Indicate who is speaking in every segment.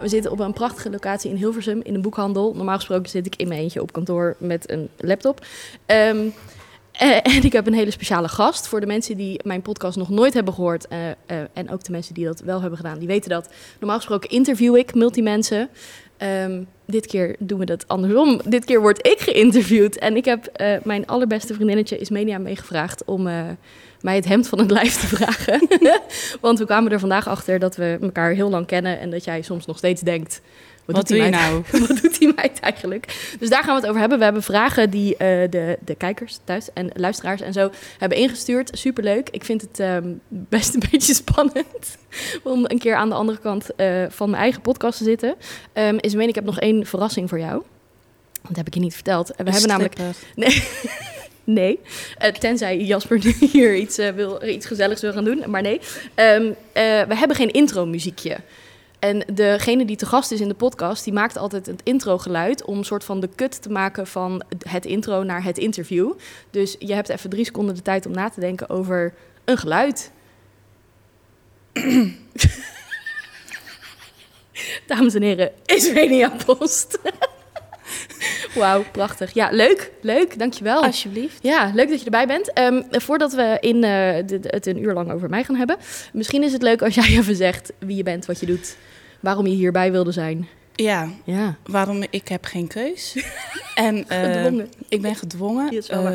Speaker 1: We zitten op een prachtige locatie in Hilversum in een boekhandel. Normaal gesproken zit ik in mijn eentje op kantoor met een laptop. Ehm, eh, en ik heb een hele speciale gast. Voor de mensen die mijn podcast nog nooit hebben gehoord. eh, eh, en ook de mensen die dat wel hebben gedaan, die weten dat. Normaal gesproken interview ik multimensen. Ehm dit keer doen we dat andersom. Dit keer word ik geïnterviewd. En ik heb mijn allerbeste vriendinnetje Ismenia meegevraagd om mij het hemd van het lijf te vragen. Want we kwamen er vandaag achter dat we elkaar heel lang kennen. En dat jij soms nog steeds denkt.
Speaker 2: Wat
Speaker 1: doet meid-
Speaker 2: nou?
Speaker 1: wat doet die meid eigenlijk? Dus daar gaan we het over hebben. We hebben vragen die eh, de, de kijkers thuis en luisteraars en zo hebben ingestuurd. Superleuk. Ik vind het ehm, best een beetje spannend om een keer aan de andere kant eh, van mijn eigen podcast te zitten. Um, Ismeen, ik heb nog één verrassing voor jou. Dat heb ik je niet verteld. We hebben namelijk... Nee. Nee, Eh, tenzij Jasper nu hier iets, eh, wil, iets gezelligs wil gaan doen, maar nee. Ehm, eh, we hebben geen intro-muziekje. En degene die te gast is in de podcast, die maakt altijd het intro-geluid om een soort van de kut te maken van het intro naar het interview. Dus je hebt even drie seconden de tijd om na te denken over een geluid. Dames en heren, Ismenia Post. Wauw, prachtig. Ja, leuk, leuk, dankjewel.
Speaker 2: Alsjeblieft.
Speaker 1: Ja, leuk dat je erbij bent. Ehm, voordat we in, eh, het een uur lang over mij gaan hebben, misschien is het leuk als jij even zegt wie je bent, wat je doet, waarom je hierbij wilde zijn.
Speaker 2: Ja,
Speaker 1: Ja,
Speaker 2: waarom ik heb geen keus. en
Speaker 1: gedwongen.
Speaker 2: ik ben gedwongen. Eh.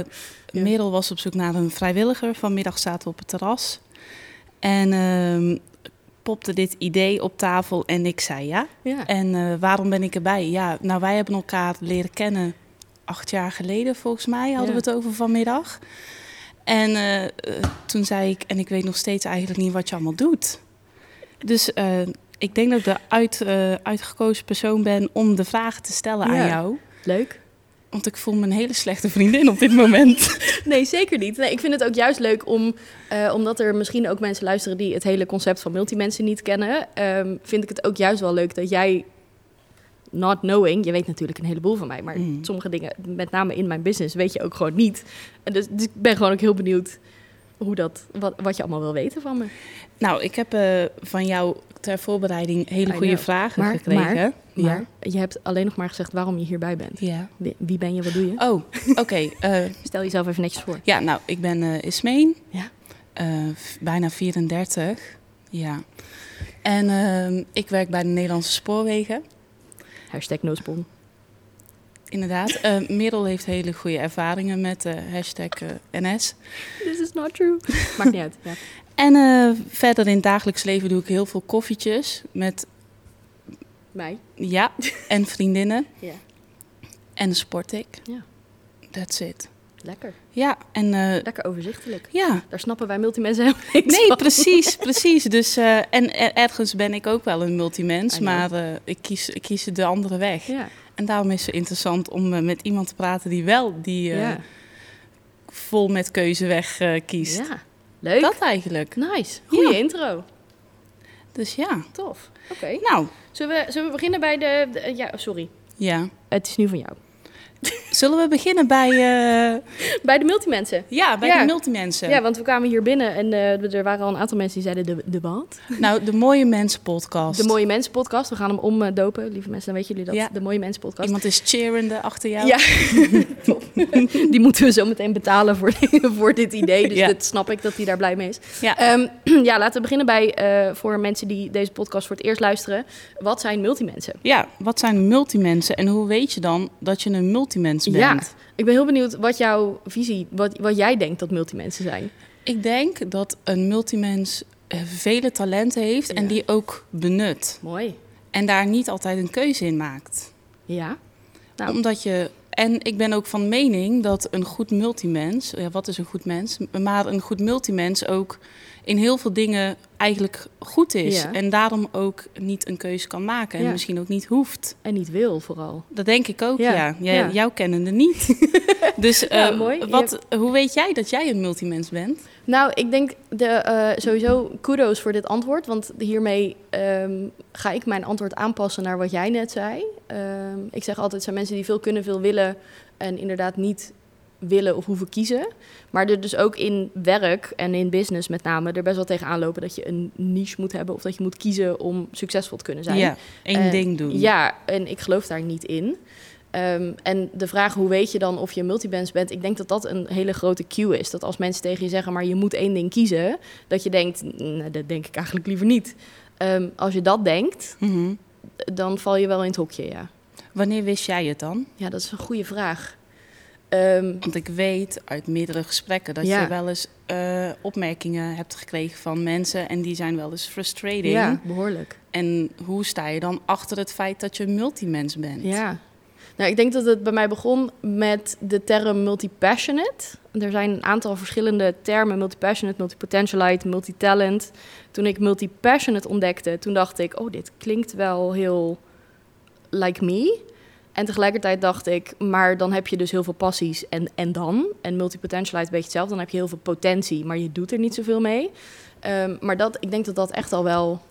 Speaker 2: Merel was op zoek naar een vrijwilliger. Vanmiddag zaten we op het terras. En ehm, popte dit idee op tafel en ik zei ja.
Speaker 1: Ja.
Speaker 2: En eh, waarom ben ik erbij? Ja, nou wij hebben elkaar leren kennen acht jaar geleden volgens mij. Hadden
Speaker 1: Ja.
Speaker 2: we het over vanmiddag. En eh, eh, toen zei ik, en ik weet nog steeds eigenlijk niet wat je allemaal doet. Dus ik denk dat ik de uit, uitgekozen persoon ben om de vragen te stellen
Speaker 1: Ja.
Speaker 2: aan jou.
Speaker 1: Leuk.
Speaker 2: Want ik voel me een hele slechte vriendin op dit moment.
Speaker 1: Nee, zeker niet. Nee, ik vind het ook juist leuk om, eh, omdat er misschien ook mensen luisteren die het hele concept van multimensen niet kennen, ehm, vind ik het ook juist wel leuk dat jij, not knowing, je weet natuurlijk een heleboel van mij, maar
Speaker 2: Mm.
Speaker 1: sommige dingen, met name in mijn business, weet je ook gewoon niet. En dus, dus ik ben gewoon ook heel benieuwd hoe dat, wat, wat je allemaal wil weten van me.
Speaker 2: nou, ik heb eh, van jou ter voorbereiding hele goede vragen
Speaker 1: Maar-
Speaker 2: gekregen.
Speaker 1: maar-
Speaker 2: ja.
Speaker 1: Maar je hebt alleen nog maar gezegd waarom je hierbij bent.
Speaker 2: ja.
Speaker 1: Wie, wie ben je, wat doe je?
Speaker 2: Oh, oké. eh,
Speaker 1: Stel jezelf even netjes voor.
Speaker 2: Ja, nou, ik ben eh Ismeen.
Speaker 1: Ja.
Speaker 2: Eh, bijna 34. Ja. En ehm, ik werk bij de Nederlandse Spoorwegen.
Speaker 1: Hashtag nospon.
Speaker 2: Inderdaad. Eh Merel heeft hele goede ervaringen met de hashtag NS.
Speaker 1: This is not true. Maakt niet uit. Ja.
Speaker 2: En eh, verder in het dagelijks leven doe ik heel veel koffietjes met,
Speaker 1: Mij.
Speaker 2: ja, en vriendinnen.
Speaker 1: Ja.
Speaker 2: En dan sport ik.
Speaker 1: Ja.
Speaker 2: That's it.
Speaker 1: Lekker.
Speaker 2: Ja, en eh,
Speaker 1: Lekker overzichtelijk.
Speaker 2: ja.
Speaker 1: Daar snappen wij multimensen helemaal niks
Speaker 2: Nee,
Speaker 1: van.
Speaker 2: precies, precies. Dus, eh, en er- ergens ben ik ook wel een multimens, maar ik, kies, ik kies de andere weg.
Speaker 1: Ja.
Speaker 2: En daarom is het interessant om met iemand te praten die wel die
Speaker 1: ja.
Speaker 2: vol met keuzeweg kiest.
Speaker 1: ja. Leuk.
Speaker 2: Dat eigenlijk.
Speaker 1: Nice. Goeie
Speaker 2: Ja.
Speaker 1: intro.
Speaker 2: Dus ja.
Speaker 1: Tof. Oké.
Speaker 2: Nou,
Speaker 1: Zullen, we, zullen we beginnen bij de... de- ja, sorry.
Speaker 2: ja.
Speaker 1: Het is nu van jou.
Speaker 2: Zullen we beginnen bij, eh,
Speaker 1: Bij de multimensen.
Speaker 2: ja, bij
Speaker 1: Ja.
Speaker 2: de multimensen?
Speaker 1: Ja, want we kwamen hier binnen en eh, er waren al een aantal mensen die zeiden de, de wat?
Speaker 2: Nou, de Mooie Mensen podcast.
Speaker 1: De Mooie Mensen podcast. We gaan hem omdopen, lieve mensen. Dan weten jullie dat.
Speaker 2: Ja.
Speaker 1: De Mooie Mensen podcast.
Speaker 2: Iemand is cheerende achter jou.
Speaker 1: Ja, die moeten we zo meteen betalen voor, voor dit idee. Dus
Speaker 2: Ja.
Speaker 1: dat snap ik dat hij daar blij mee is.
Speaker 2: Ja.
Speaker 1: Ehm, ja, laten we beginnen bij, eh, voor mensen die deze podcast voor het eerst luisteren. Wat zijn multimensen?
Speaker 2: Ja, wat zijn multimensen en hoe weet je dan dat je een multimens bent?
Speaker 1: Ja, ik ben heel benieuwd wat jouw visie, wat, wat jij denkt dat multimensen zijn.
Speaker 2: Ik denk dat een multimens eh, vele talenten heeft en
Speaker 1: Ja.
Speaker 2: die ook benut.
Speaker 1: Mooi.
Speaker 2: En daar niet altijd een keuze in maakt.
Speaker 1: Ja. Nou.
Speaker 2: Omdat je. En ik ben ook van mening dat een goed multimens. Ja, wat is een goed mens? Maar een goed multimens ook in heel veel dingen eigenlijk goed is.
Speaker 1: Ja.
Speaker 2: En daarom ook niet een keuze kan maken. En
Speaker 1: Ja.
Speaker 2: misschien ook niet hoeft.
Speaker 1: En niet wil vooral.
Speaker 2: Dat denk ik ook,
Speaker 1: Ja.
Speaker 2: ja. Jij,
Speaker 1: Ja.
Speaker 2: Jou kennende niet. dus eh,
Speaker 1: mooi.
Speaker 2: Wat, hoe weet jij dat jij een multimens bent?
Speaker 1: Nou, ik denk de, eh, sowieso kudos voor dit antwoord. Want hiermee ehm, ga ik mijn antwoord aanpassen naar wat jij net zei. Ehm, ik zeg altijd, zijn mensen die veel kunnen, veel willen. En inderdaad niet willen of hoeven kiezen. Maar er dus ook in werk en in business met name... er best wel tegenaan lopen dat je een niche moet hebben... of dat je moet kiezen om succesvol te kunnen zijn.
Speaker 2: Ja, één
Speaker 1: Eh,
Speaker 2: ding doen.
Speaker 1: Ja, en ik geloof daar niet in. Ehm, en de vraag hoe weet je dan of je multiband bent, ik denk dat dat een hele grote cue is. Dat als mensen tegen je zeggen, maar je moet één ding kiezen, dat je denkt, nee, dat denk ik eigenlijk liever niet. Ehm, als je dat denkt,
Speaker 2: Mhm.
Speaker 1: dan val je wel in het hokje, ja.
Speaker 2: Wanneer wist jij het dan?
Speaker 1: Ja, dat is een goede vraag. Ehm,
Speaker 2: Want ik weet uit meerdere gesprekken dat
Speaker 1: Ja.
Speaker 2: je wel eens eh, opmerkingen hebt gekregen van mensen en die zijn wel eens frustrating.
Speaker 1: ja, behoorlijk.
Speaker 2: En hoe sta je dan achter het feit dat je multimens bent?
Speaker 1: Ja. Nou, ik denk dat het bij mij begon met de term multipassionate. Er zijn een aantal verschillende termen, multipassionate, multipotentialite, multitalent. Toen ik multipassionate ontdekte, toen dacht ik, oh, dit klinkt wel heel like me. En tegelijkertijd dacht ik, maar dan heb je dus heel veel passies en, en dan? En multipotentialite een beetje hetzelfde, dan heb je heel veel potentie, maar je doet er niet zoveel mee. Ehm, maar dat, ik denk dat dat echt al wel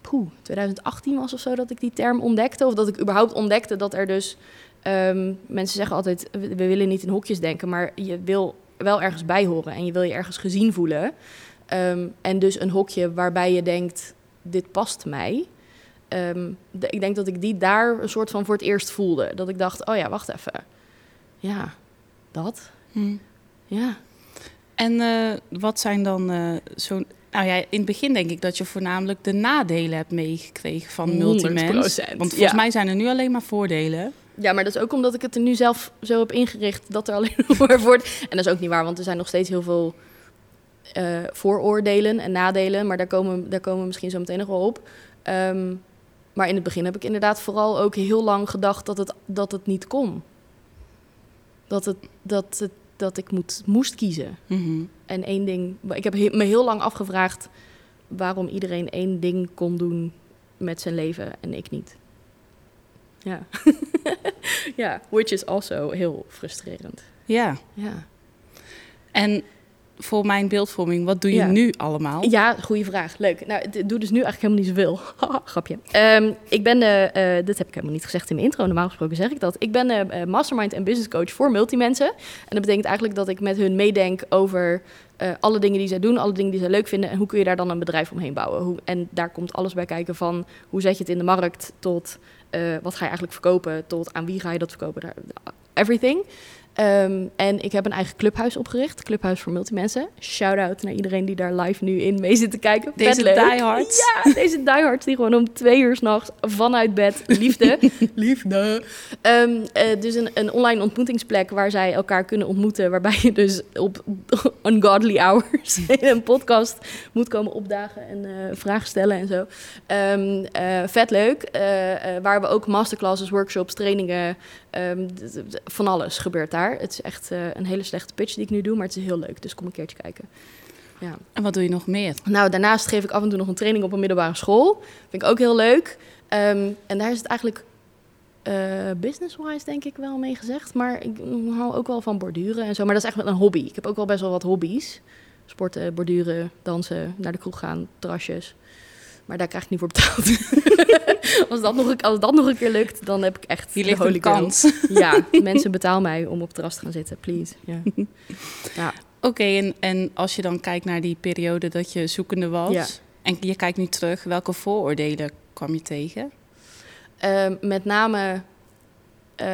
Speaker 1: poeh, 2018 was of zo dat ik die term ontdekte. Of dat ik überhaupt ontdekte dat er dus... ehm, mensen zeggen altijd, we, we willen niet in hokjes denken... maar je wil wel ergens bij horen en je wil je ergens gezien voelen. Ehm, en dus een hokje waarbij je denkt, dit past mij... Ehm, de- ik denk dat ik die daar een soort van voor het eerst voelde. Dat ik dacht, oh ja, wacht even. Ja, dat.
Speaker 2: Hm.
Speaker 1: Ja.
Speaker 2: En eh, wat zijn dan eh zo'n... Nou ja, in het begin denk ik dat je voornamelijk de nadelen hebt meegekregen van multimens.
Speaker 1: 100%,
Speaker 2: Want volgens
Speaker 1: ja.
Speaker 2: mij zijn er nu alleen maar voordelen.
Speaker 1: Ja, maar dat is ook omdat ik het er nu zelf zo heb ingericht dat er alleen maar wordt. En dat is ook niet waar, want er zijn nog steeds heel veel eh, vooroordelen en nadelen. Maar daar komen, daar komen we misschien zo meteen nog wel op. Ehm, maar in het begin heb ik inderdaad vooral ook heel lang gedacht dat het, dat het niet kon. Dat, het, dat, het, dat ik moet, moest kiezen.
Speaker 2: Mhm.
Speaker 1: En één ding. Ik heb he- me heel lang afgevraagd waarom iedereen één ding kon doen met zijn leven en ik niet. Ja. ja, which is also heel frustrerend.
Speaker 2: Ja,
Speaker 1: Ja.
Speaker 2: en voor mijn beeldvorming, wat doe je
Speaker 1: Ja.
Speaker 2: nu allemaal?
Speaker 1: Ja, goede vraag. Leuk. Nou, ik doe dus nu eigenlijk helemaal niet zoveel. Grapje. Ehm, ik ben, de, eh, dit heb ik helemaal niet gezegd in mijn intro. Normaal gesproken zeg ik dat. Ik ben eh, mastermind en business coach voor multimensen. En dat betekent eigenlijk dat ik met hun meedenk over eh, alle dingen die zij doen, alle dingen die zij leuk vinden. En hoe kun je daar dan een bedrijf omheen bouwen? Hoe, en daar komt alles bij kijken van hoe zet je het in de markt tot eh, wat ga je eigenlijk verkopen, tot aan wie ga je dat verkopen. Everything. Ehm, en ik heb een eigen clubhuis opgericht. Clubhuis voor multimensen. Shout-out naar iedereen die daar live nu in mee zit te kijken.
Speaker 2: Deze diehards.
Speaker 1: Ja, deze diehards die gewoon om twee uur s'nachts vanuit bed, liefde, liefde. Ehm, eh, dus een, een online ontmoetingsplek waar zij elkaar kunnen ontmoeten. Waarbij je dus op ungodly hours in een podcast moet komen opdagen en eh, vragen stellen en zo. Ehm, eh, vet leuk. Eh, eh, waar we ook masterclasses, workshops, trainingen, ehm, van alles gebeurt daar. Het is echt eh, een hele slechte pitch die ik nu doe, maar het is heel leuk. Dus kom een keertje kijken. Ja.
Speaker 2: En wat doe je nog meer?
Speaker 1: Nou, daarnaast geef ik af en toe nog een training op een middelbare school. Vind ik ook heel leuk. Ehm, en daar is het eigenlijk eh, business-wise denk ik wel mee gezegd. Maar ik hou ook wel van borduren en zo. Maar dat is echt wel een hobby. Ik heb ook wel best wel wat hobby's. Sporten, borduren, dansen, naar de kroeg gaan, terrasjes. Maar daar krijg ik niet voor betaald. als, dat nog, als dat nog een keer lukt, dan heb ik echt
Speaker 2: Hier
Speaker 1: de
Speaker 2: ligt een kans.
Speaker 1: Ja, mensen betaal mij om op het terras te gaan zitten, please. Ja. ja.
Speaker 2: Oké, en, en als je dan kijkt naar die periode dat je zoekende was...
Speaker 1: Ja.
Speaker 2: en je kijkt nu terug, welke vooroordelen kwam je tegen?
Speaker 1: Ehm, met name, eh,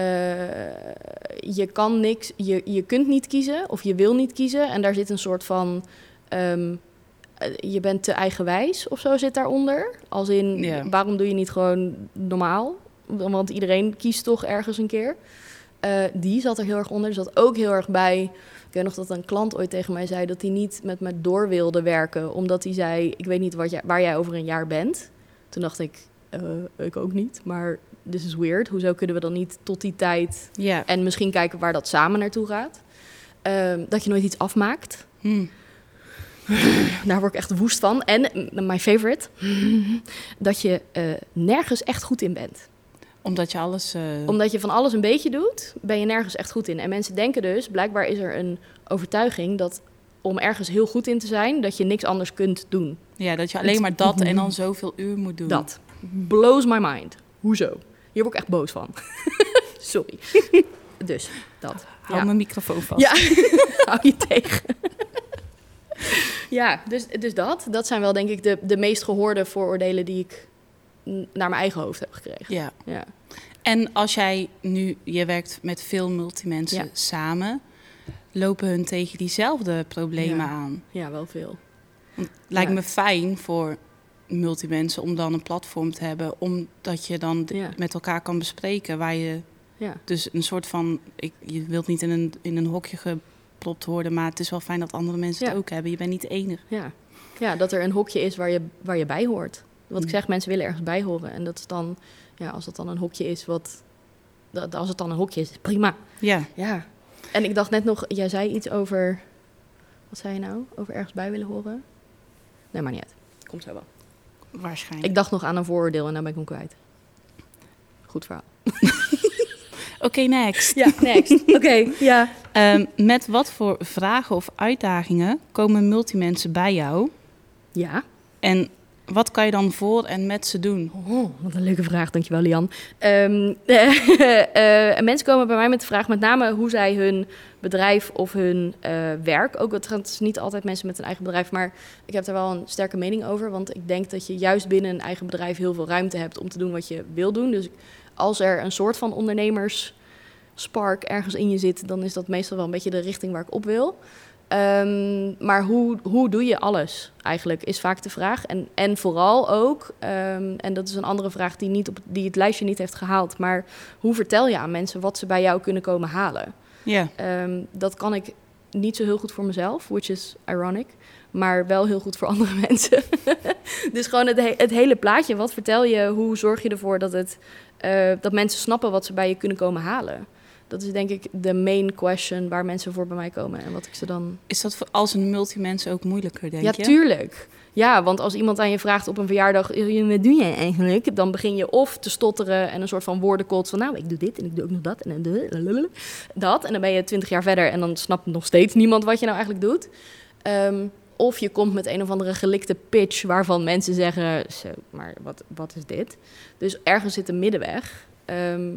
Speaker 1: je kan niks, je, je kunt niet kiezen of je wil niet kiezen. En daar zit een soort van, ehm, eh, je bent te eigenwijs of zo zit daaronder. Als in, waarom doe je niet gewoon normaal? Want iedereen kiest toch ergens een keer. Eh, die zat er heel erg onder. Er zat ook heel erg bij. Ik weet nog dat een klant ooit tegen mij zei dat hij niet met me door wilde werken. Omdat hij zei: Ik weet niet wat jij, waar jij over een jaar bent. Toen dacht ik: eh, Ik ook niet. Maar this is weird. Hoezo kunnen we dan niet tot die tijd. En misschien kijken waar dat samen naartoe gaat? Ehm, dat je nooit iets afmaakt.
Speaker 2: Hm.
Speaker 1: Daar word ik echt woest van. En my favorite, dat je eh, nergens echt goed in bent.
Speaker 2: Omdat je alles... eh,
Speaker 1: Omdat je van alles een beetje doet, ben je nergens echt goed in. En mensen denken dus, blijkbaar is er een overtuiging dat om ergens heel goed in te zijn, dat je niks anders kunt doen.
Speaker 2: Ja, dat je alleen maar dat en dan zoveel uur moet doen.
Speaker 1: Dat blows my mind. Hoezo? Hier word ik echt boos van. Sorry. Dus, dat.
Speaker 2: Hou
Speaker 1: Ja.
Speaker 2: mijn microfoon vast.
Speaker 1: Ja, hou je tegen. ja, dus, dus dat. Dat zijn wel denk ik de, de meest gehoorde vooroordelen die ik naar mijn eigen hoofd heb gekregen.
Speaker 2: ja.
Speaker 1: Ja.
Speaker 2: En als jij nu, je werkt met veel multimensen
Speaker 1: Ja.
Speaker 2: samen, lopen hun tegen diezelfde problemen
Speaker 1: Ja.
Speaker 2: aan.
Speaker 1: ja, wel veel.
Speaker 2: Want het lijkt me fijn voor multimensen om dan een platform te hebben, omdat je dan met elkaar kan bespreken waar je
Speaker 1: Ja.
Speaker 2: dus een soort van, ik, je wilt niet in een, in een hokje worden, maar het is wel fijn dat andere mensen het ook hebben. Je bent niet de enige.
Speaker 1: Ja. ja, dat er een hokje is waar je, waar je bij hoort. Wat ik
Speaker 2: Mm.
Speaker 1: zeg, mensen willen ergens bij horen. En dat is dan, ja, als het dan een hokje is wat... Dat, als het dan een hokje is, prima.
Speaker 2: Ja,
Speaker 1: Ja. En ik dacht net nog, jij zei iets over... Wat zei je nou? Over ergens bij willen horen? Nee, maar niet uit. Komt zo wel.
Speaker 2: waarschijnlijk.
Speaker 1: Ik dacht nog aan een vooroordeel en dan ben ik hem kwijt. Goed verhaal.
Speaker 2: Oké, next.
Speaker 1: Ja, next. Oké, ja.
Speaker 2: Ehm, met wat voor vragen of uitdagingen komen multimensen bij jou?
Speaker 1: Ja.
Speaker 2: En wat kan je dan voor en met ze doen?
Speaker 1: Oh, wat een leuke vraag, dankjewel Lian. Ehm eh, eh, mensen komen bij mij met de vraag met name hoe zij hun bedrijf of hun eh, werk... ook het het is niet altijd mensen met een eigen bedrijf... maar ik heb daar wel een sterke mening over. Want ik denk dat je juist binnen een eigen bedrijf heel veel ruimte hebt... om te doen wat je wil doen. Dus als er een soort van ondernemersspark ergens in je zit... dan is dat meestal wel een beetje de richting waar ik op wil... Ehm, maar hoe, hoe doe je alles eigenlijk, is vaak de vraag. En, en vooral ook, ehm, en dat is een andere vraag die, niet op, die het lijstje niet heeft gehaald... maar hoe vertel je aan mensen wat ze bij jou kunnen komen halen?
Speaker 2: Ja,
Speaker 1: Ehm, dat kan ik niet zo heel goed voor mezelf, which is ironic... maar wel heel goed voor andere mensen. dus gewoon het, he- het hele plaatje. Wat vertel je? Hoe zorg je ervoor dat, het, eh, dat mensen snappen wat ze bij je kunnen komen halen? Dat is denk ik de main question waar mensen voor bij mij komen en wat ik ze dan
Speaker 2: is dat voor als een multimens ook moeilijker, denk
Speaker 1: ja,
Speaker 2: je?
Speaker 1: tuurlijk. Ja, want als iemand aan je vraagt op een verjaardag, "Eh, wat doe jij eigenlijk? Dan begin je of te stotteren en een soort van woordenkot van, nou, ik doe dit en ik doe ook nog dat en dan dat. En dan ben je twintig jaar verder en dan snapt nog steeds niemand wat je nou eigenlijk doet. Ehm, of je komt met een of andere gelikte pitch waarvan mensen zeggen, maar wat, wat is dit? Dus ergens zit een middenweg. ehm,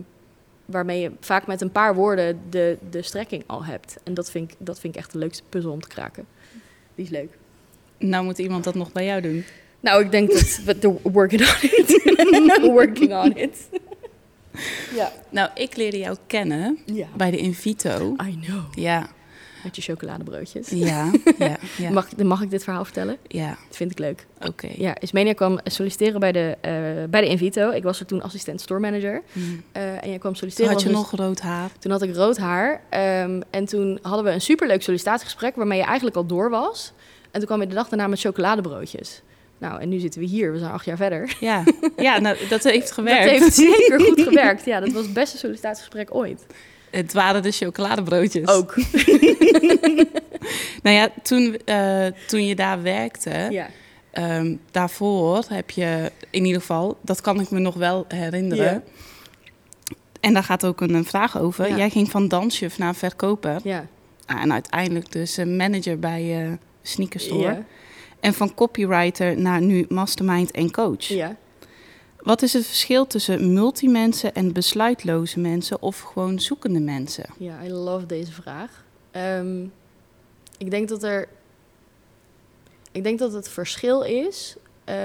Speaker 1: waarmee je vaak met een paar woorden de, de strekking al hebt. En dat vind, ik, dat vind ik echt de leukste puzzel om te kraken. Die is leuk.
Speaker 2: Nou moet iemand dat nog bij jou doen.
Speaker 1: Nou, ik denk dat we working on it. working on it. ja.
Speaker 2: Nou, ik leerde jou kennen
Speaker 1: ja.
Speaker 2: bij de Invito.
Speaker 1: I know.
Speaker 2: Ja,
Speaker 1: Met je chocoladebroodjes.
Speaker 2: ja, ja, ja.
Speaker 1: Mag, mag ik dit verhaal vertellen?
Speaker 2: Ja,
Speaker 1: Dat vind ik leuk.
Speaker 2: oké.
Speaker 1: Ja, Ismenia kwam solliciteren bij de, eh, bij de Invito. Ik was er toen assistent store manager. Eh, en jij kwam
Speaker 2: Toen
Speaker 1: solliciteren.
Speaker 2: had je nog rood haar.
Speaker 1: Toen had ik rood haar. ehm, en toen hadden we een superleuk sollicitatiegesprek waarmee je eigenlijk al door was. En toen kwam je de dag daarna met chocoladebroodjes. Nou, en nu zitten we hier. We zijn acht jaar verder.
Speaker 2: Ja, ja nou, dat heeft gewerkt.
Speaker 1: Dat heeft zeker goed gewerkt. Ja, dat was het beste sollicitatiegesprek ooit.
Speaker 2: Het waren de chocoladebroodjes.
Speaker 1: Ook.
Speaker 2: Nou ja, toen, eh, toen je daar werkte,
Speaker 1: Ja.
Speaker 2: ehm, daarvoor heb je in ieder geval, dat kan ik me nog wel herinneren.
Speaker 1: Ja.
Speaker 2: En daar gaat ook een, een vraag over.
Speaker 1: Ja.
Speaker 2: Jij ging van dansjuf naar verkoper.
Speaker 1: Ja.
Speaker 2: Ah, en uiteindelijk dus manager bij eh Sneaker Store.
Speaker 1: Ja.
Speaker 2: En van copywriter naar nu mastermind en coach.
Speaker 1: ja.
Speaker 2: Wat is het verschil tussen multimensen en besluitloze mensen of gewoon zoekende mensen?
Speaker 1: Ja, I love deze vraag. Ehm, ik denk dat er. Ik denk dat het verschil is eh,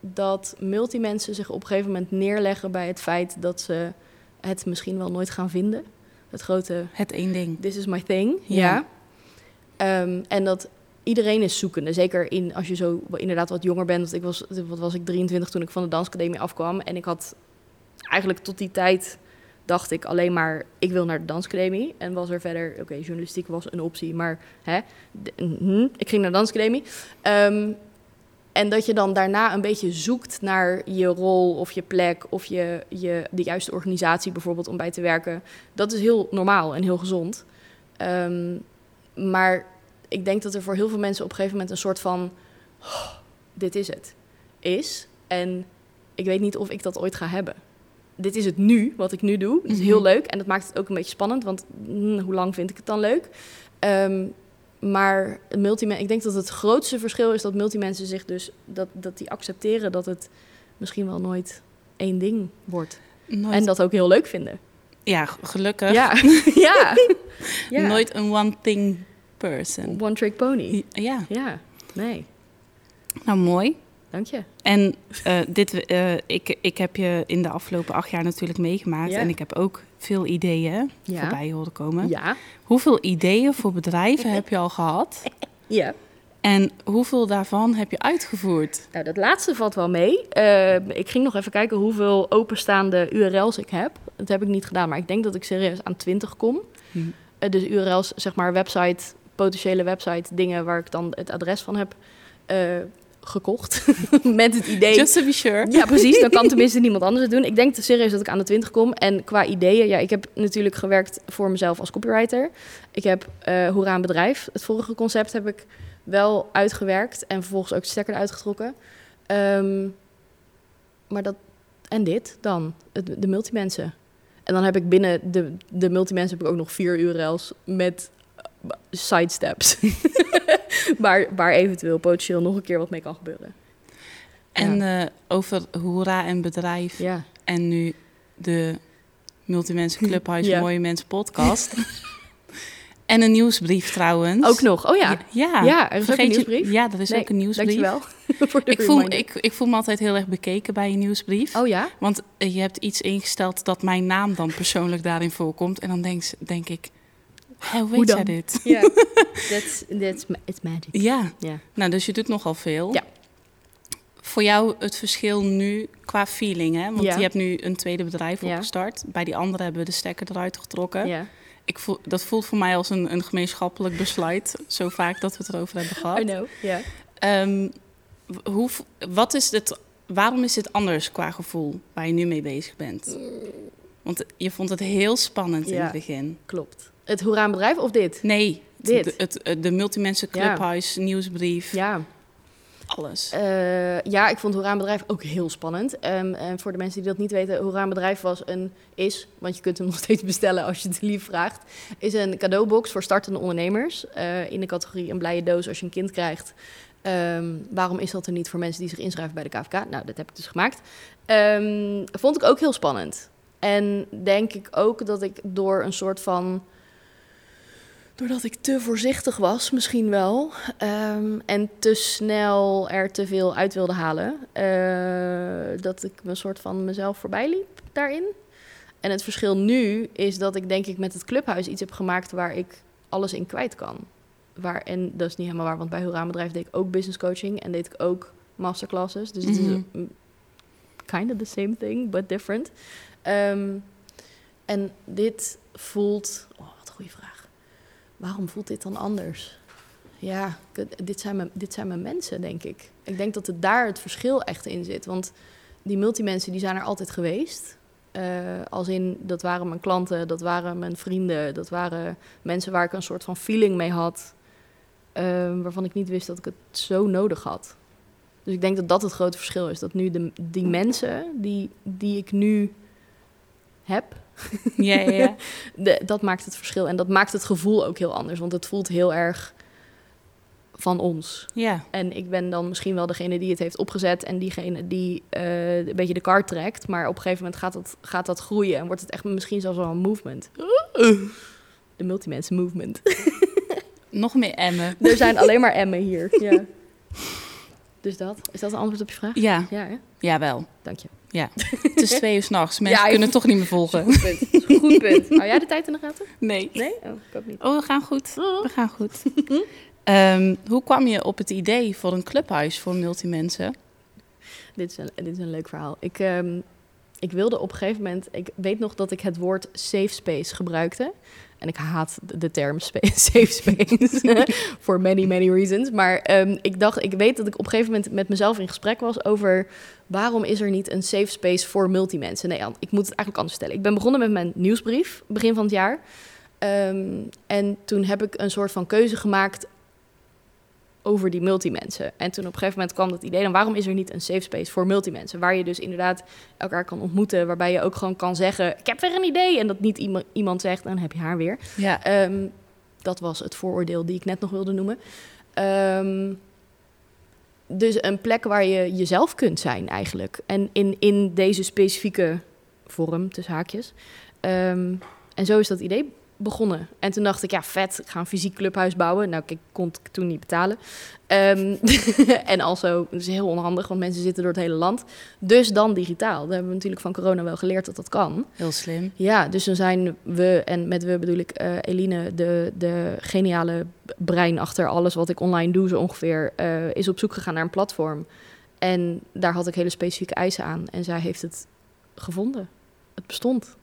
Speaker 1: dat multimensen zich op een gegeven moment neerleggen bij het feit dat ze het misschien wel nooit gaan vinden. Het grote
Speaker 2: Het één ding.
Speaker 1: this is my thing.
Speaker 2: Ja.
Speaker 1: Ja. Ehm, en dat iedereen is zoekende. Zeker in, als je zo inderdaad wat jonger bent. Want ik was, wat was ik 23 toen ik van de dansacademie afkwam. En ik had eigenlijk tot die tijd dacht ik alleen maar, ik wil naar de dansacademie. En was er verder, oké, journalistiek was een optie, maar hè, de- mhm, ik ging naar de dansacademie. Ehm, en dat je dan daarna een beetje zoekt naar je rol of je plek of je, je, de juiste organisatie bijvoorbeeld om bij te werken. Dat is heel normaal en heel gezond. Ehm, maar ik denk dat er voor heel veel mensen op een gegeven moment een soort van... "Oh, dit is het, is. En ik weet niet of ik dat ooit ga hebben. Dit is het nu, wat ik nu doe. Het is heel
Speaker 2: Mhm.
Speaker 1: leuk en dat maakt het ook een beetje spannend. Want mm, hoe lang vind ik het dan leuk? Ehm, maar multimen, ik denk dat het grootste verschil is dat multimensen zich dus... Dat, dat die accepteren dat het misschien wel nooit één ding wordt.
Speaker 2: Nooit,
Speaker 1: En dat ook heel leuk vinden.
Speaker 2: ja, gelukkig.
Speaker 1: Ja, ja. ja.
Speaker 2: Nooit een one-thing person.
Speaker 1: One trick pony.
Speaker 2: Ja,
Speaker 1: Ja, nee,
Speaker 2: nou mooi.
Speaker 1: dank je.
Speaker 2: En eh, dit, eh, ik, ik heb je in de afgelopen acht jaar natuurlijk meegemaakt.
Speaker 1: Ja.
Speaker 2: En ik heb ook veel ideeën
Speaker 1: Ja.
Speaker 2: voorbij horen komen.
Speaker 1: Ja,
Speaker 2: Hoeveel ideeën voor bedrijven heb je al gehad?
Speaker 1: ja.
Speaker 2: En hoeveel daarvan heb je uitgevoerd?
Speaker 1: Nou, dat laatste valt wel mee. Eh, ik ging nog even kijken hoeveel openstaande URL's ik heb. Dat heb ik niet gedaan, maar ik denk dat ik serieus aan 20 kom.
Speaker 2: Hm.
Speaker 1: Dus URL's, zeg maar website, potentiële website, dingen waar ik dan het adres van heb eh, gekocht. Met het idee.
Speaker 2: Just to be sure.
Speaker 1: Ja, precies. Dan kan tenminste niemand anders het doen. Ik denk serieus dat ik aan de 20 kom. En qua ideeën, ja, ik heb natuurlijk gewerkt voor mezelf als copywriter. Ik heb eh Hoera een bedrijf. Het vorige concept heb ik wel uitgewerkt en vervolgens ook de stekker uitgetrokken. Ehm, maar dat en dit dan, het, de multimensen. En dan heb ik binnen de, de multimensen heb ik ook nog vier URL's met sidesteps. waar, waar eventueel potentieel nog een keer wat mee kan gebeuren.
Speaker 2: En eh, over Hoera en bedrijf.
Speaker 1: Ja.
Speaker 2: En nu de Multimensen Clubhuis
Speaker 1: Ja.
Speaker 2: Mooie Mensen podcast. en een nieuwsbrief trouwens.
Speaker 1: Ook nog. Oh ja.
Speaker 2: Ja,
Speaker 1: Ja, er is ook een
Speaker 2: je-
Speaker 1: nieuwsbrief.
Speaker 2: Ja, er is
Speaker 1: Nee,
Speaker 2: ook een nieuwsbrief.
Speaker 1: Dankjewel voor de
Speaker 2: Ik voel,
Speaker 1: reminder.
Speaker 2: ik, ik voel me altijd heel erg bekeken bij je nieuwsbrief.
Speaker 1: Oh ja?
Speaker 2: Want eh, je hebt iets ingesteld dat mijn naam dan persoonlijk daarin voorkomt. En dan denk, denk ik, hoe weet
Speaker 1: Hoe
Speaker 2: jij dit?
Speaker 1: Ja. That's, that's it's magic.
Speaker 2: Ja,
Speaker 1: Ja.
Speaker 2: nou dus je doet nogal veel.
Speaker 1: Ja.
Speaker 2: Voor jou het verschil nu qua feeling, hè? Want
Speaker 1: Ja.
Speaker 2: je hebt nu een tweede bedrijf
Speaker 1: Ja.
Speaker 2: opgestart. Bij die andere hebben we de stekker eruit getrokken.
Speaker 1: Ja.
Speaker 2: Ik voel, dat voelt voor mij als een, een gemeenschappelijk besluit. Zo vaak dat we het erover hebben gehad.
Speaker 1: I know. Ja.
Speaker 2: Ehm, hoe, wat is het, waarom is dit anders qua gevoel waar je nu mee bezig bent? Want je vond het heel spannend in het begin.
Speaker 1: Klopt. Het Hoera bedrijf of dit?
Speaker 2: Nee,
Speaker 1: Dit.
Speaker 2: De, het, het- de Multimensen
Speaker 1: Ja.
Speaker 2: Clubhuis, nieuwsbrief,
Speaker 1: Ja.
Speaker 2: alles.
Speaker 1: Eh, ja, ik vond Hoera bedrijf ook heel spannend. Ehm, en voor de mensen die dat niet weten, Hoera bedrijf was een, is, want je kunt hem nog steeds bestellen als je het lief vraagt, is een cadeaubox voor startende ondernemers. eh, in de categorie een blije doos als je een kind krijgt. Ehm, waarom is dat er niet voor mensen die zich inschrijven bij de KVK? Nou, dat heb ik dus gemaakt. Ehm, vond ik ook heel spannend. En denk ik ook dat ik door een soort van. Doordat ik te voorzichtig was, misschien wel. ehm, en te snel er te veel uit wilde halen. eh, dat ik een soort van mezelf voorbij liep daarin. En het verschil nu is dat ik denk ik met het clubhuis iets heb gemaakt waar ik alles in kwijt kan. Waar, en dat is niet helemaal waar, want bij Hoera Bedrijf deed ik ook business coaching en deed ik ook masterclasses. Dus het
Speaker 2: Mhm.
Speaker 1: is mm, kind of the same thing, but different. Ehm, en dit voelt... Oh, wat een goede vraag. Waarom voelt dit dan anders? Ja, dit zijn, mijn, dit zijn mijn mensen, denk ik. Ik denk dat het daar het verschil echt in zit. Want die multimensen die zijn er altijd geweest. Eh, als in, dat waren mijn klanten, dat waren mijn vrienden... dat waren mensen waar ik een soort van feeling mee had... eh, waarvan ik niet wist dat ik het zo nodig had. Dus ik denk dat dat het grote verschil is. Dat nu de, die mensen die, die ik nu heb,
Speaker 2: Ja, ja, ja.
Speaker 1: de, dat maakt het verschil. En dat maakt het gevoel ook heel anders. Want het voelt heel erg van ons.
Speaker 2: ja.
Speaker 1: En ik ben dan misschien wel degene die het heeft opgezet... en diegene die eh, een beetje de kaart trekt. Maar op een gegeven moment gaat dat, gaat dat groeien... en wordt het echt misschien zelfs wel een movement. De multimensen movement.
Speaker 2: Nog meer emmen.
Speaker 1: er zijn alleen maar Emmen hier. Ja. Dus dat. Is dat een antwoord op je vraag?
Speaker 2: Ja,
Speaker 1: Ja, hè?
Speaker 2: jawel.
Speaker 1: dank je.
Speaker 2: Het is twee uur s'nachts. Mensen
Speaker 1: Ja,
Speaker 2: kunnen toch niet meer volgen.
Speaker 1: Goed punt. Goed punt. Hou jij de tijd in de gaten?
Speaker 2: Nee.
Speaker 1: Nee? Oh, ik ook niet.
Speaker 2: Oh, we gaan goed.
Speaker 1: Oh.
Speaker 2: We gaan goed. Ehm, hoe kwam je op het idee voor een clubhuis voor multimensen?
Speaker 1: Dit is een, dit is een leuk verhaal. Ik, ehm, ik wilde op een gegeven moment... Ik weet nog dat ik het woord safe space gebruikte. En ik haat de, term safe space. For many, many reasons. Maar ehm, ik dacht... Ik weet dat ik op een gegeven moment met mezelf in gesprek was over... waarom is er niet een safe space voor multimensen? Nee, ik moet het eigenlijk anders stellen. Ik ben begonnen met mijn nieuwsbrief begin van het jaar. Ehm, en toen heb ik een soort van keuze gemaakt over die multimensen. En toen op een gegeven moment kwam dat idee, dan waarom is er niet een safe space voor multimensen? Waar je dus inderdaad elkaar kan ontmoeten, waarbij je ook gewoon kan zeggen, ik heb weer een idee. En dat niet iemand, iemand zegt, dan heb je haar weer.
Speaker 2: Ja.
Speaker 1: Ehm, dat was het vooroordeel die ik net nog wilde noemen. Ehm, dus een plek waar je jezelf kunt zijn eigenlijk. En in, in deze specifieke vorm, tussen haakjes. Ehm, en zo is dat idee begonnen. En toen dacht ik, ja, vet, ik ga een fysiek clubhuis bouwen. Nou, ik kon het toen niet betalen. Ehm, en also, dat is heel onhandig, want mensen zitten door het hele land. Dus dan digitaal. Dat hebben we natuurlijk van corona wel geleerd dat dat kan.
Speaker 2: Heel slim.
Speaker 1: Ja, dus dan zijn we, en met we bedoel ik eh, Eline, de, de geniale brein achter alles wat ik online doe, zo ongeveer, eh, is op zoek gegaan naar een platform. En daar had ik hele specifieke eisen aan. En zij heeft het gevonden. Het bestond.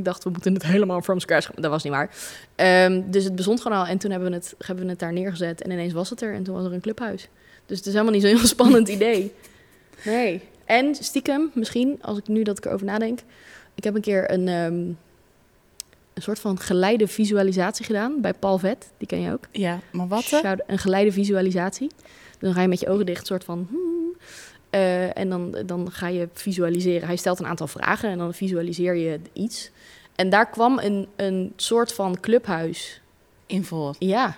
Speaker 1: Ik dacht, we moeten het helemaal from scratch. Dat was niet waar. Ehm, dus het bestond gewoon al. En toen hebben we, het, hebben we het daar neergezet. En ineens was het er. En toen was er een clubhuis. Dus het is helemaal niet zo'n heel spannend idee. Nee. En stiekem, misschien, als ik nu dat ik erover nadenk. Ik heb een keer een, ehm, een soort van geleide visualisatie gedaan bij Paul Vet. Die ken je ook.
Speaker 2: Ja, maar wat?
Speaker 1: Een geleide visualisatie. Dan ga je met je ogen dicht, soort van. hmm, eh, en dan, dan ga je visualiseren. Hij stelt een aantal vragen en dan visualiseer je iets. En daar kwam een, een soort van clubhuis.
Speaker 2: In voor.
Speaker 1: Ja.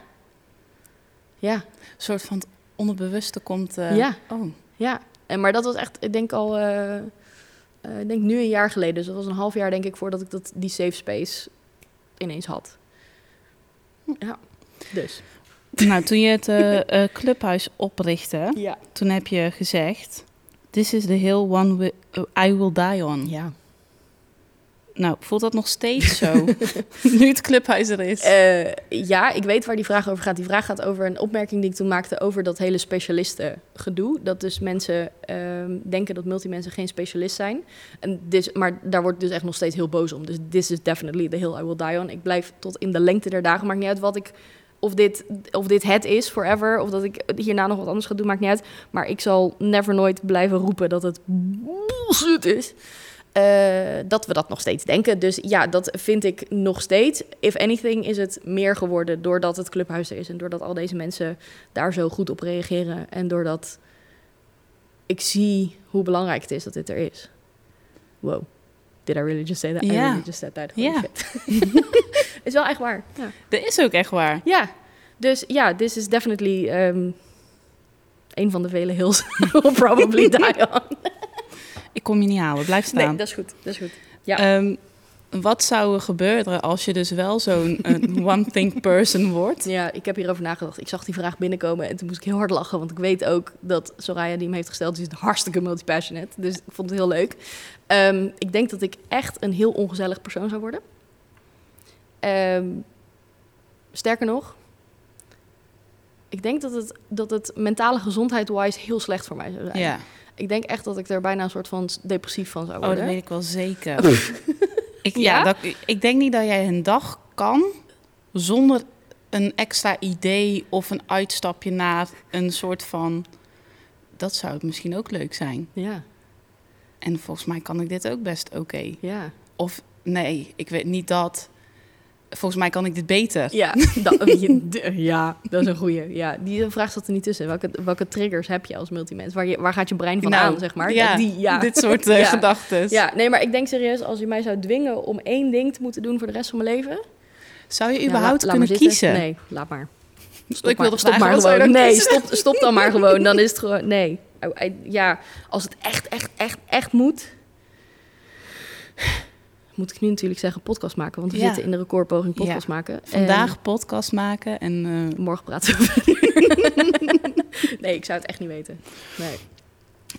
Speaker 1: Ja,
Speaker 2: Een soort van onderbewuste komt... eh,
Speaker 1: Ja.
Speaker 2: Oh,
Speaker 1: ja. En, maar dat was echt, ik denk al, eh, ik denk nu een jaar geleden. Dus dat was een half jaar, denk ik, voordat ik dat, die safe space ineens had. Ja, dus.
Speaker 2: Nou, toen je het eh, eh, clubhuis oprichtte,
Speaker 1: Ja.
Speaker 2: toen heb je gezegd... This is the hill one uh, I will die on.
Speaker 1: Ja.
Speaker 2: Nou, voelt dat nog steeds zo? nu het clubhuis er is.
Speaker 1: Eh, ja, ik weet waar die vraag over gaat. Die vraag gaat over een opmerking die ik toen maakte over dat hele specialisten gedoe. Dat dus mensen ehm, denken dat multimensen geen specialist zijn. En dus, maar daar word ik dus echt nog steeds heel boos om. Dus this is definitely the hill I will die on. Ik blijf tot in de lengte der dagen. Maakt niet uit wat ik... Of dit, of dit het is forever, of dat ik hierna nog wat anders ga doen, maakt niet uit. Maar ik zal never nooit blijven roepen dat het bullshit is. Eh, dat we dat nog steeds denken. Dus ja, dat vind ik nog steeds. If anything is het meer geworden doordat het clubhuis er is en doordat al deze mensen daar zo goed op reageren en doordat ik zie hoe belangrijk het is dat dit er is. Wow. Did I really just say that? I
Speaker 2: Ja.
Speaker 1: really just said that. Holy
Speaker 2: Ja.
Speaker 1: shit. is wel echt waar. Ja.
Speaker 2: Dat is ook echt waar.
Speaker 1: ja. Dus ja, this is definitely um, een van de vele hills will probably die on.
Speaker 2: Ik kom je niet halen, blijf staan.
Speaker 1: Nee, dat is goed. Dat is goed. Ja.
Speaker 2: Ehm, wat zou er gebeuren als je dus wel zo'n een one-thing person wordt?
Speaker 1: Ja, ik heb hierover nagedacht. Ik zag die vraag binnenkomen en toen moest ik heel hard lachen. Want ik weet ook dat Soraya die hem heeft gesteld, die is hartstikke multipassionate. Dus ik vond het heel leuk. Ehm, ik denk dat ik echt een heel ongezellig persoon zou worden. Ehm, sterker nog, ik denk dat het, dat het mentale gezondheid-wise heel slecht voor mij zou zijn.
Speaker 2: Ja,
Speaker 1: Ik denk echt dat ik er bijna een soort van depressief van zou
Speaker 2: oh,
Speaker 1: worden.
Speaker 2: dat weet ik wel zeker. ik, ja,
Speaker 1: Ja?
Speaker 2: dat, ik denk niet dat jij een dag kan zonder een extra idee of een uitstapje naar een soort van... Dat zou het misschien ook leuk zijn.
Speaker 1: Ja,
Speaker 2: En volgens mij kan ik dit ook best oké.
Speaker 1: ja.
Speaker 2: Of nee, ik weet niet dat. Volgens mij kan ik dit beter.
Speaker 1: Ja, dat, ja, dat is een goeie. Ja, die vraag zat er niet tussen. Welke, welke triggers heb je als multimens? Waar, je, waar gaat je brein van
Speaker 2: Nou,
Speaker 1: aan, zeg maar?
Speaker 2: Ja,
Speaker 1: die, ja.
Speaker 2: dit soort eh,
Speaker 1: Ja.
Speaker 2: gedachten.
Speaker 1: Ja, nee, maar ik denk serieus, als je mij zou dwingen om één ding te moeten doen voor de rest van mijn leven...
Speaker 2: Zou je
Speaker 1: ja,
Speaker 2: überhaupt
Speaker 1: laat
Speaker 2: kunnen kiezen?
Speaker 1: Nee, laat maar. Stop
Speaker 2: ik wilde
Speaker 1: stop maar gewoon. Nee, stop, stop dan maar gewoon. Dan is het gewoon... Nee. Oh, I- Ja, als het echt, echt, echt, echt moet... Moet ik nu natuurlijk zeggen podcast maken. Want we
Speaker 2: Ja.
Speaker 1: zitten in de recordpoging podcast maken.
Speaker 2: Vandaag podcast maken en eh,
Speaker 1: En morgen praten we nee, ik zou het echt niet weten. Nee.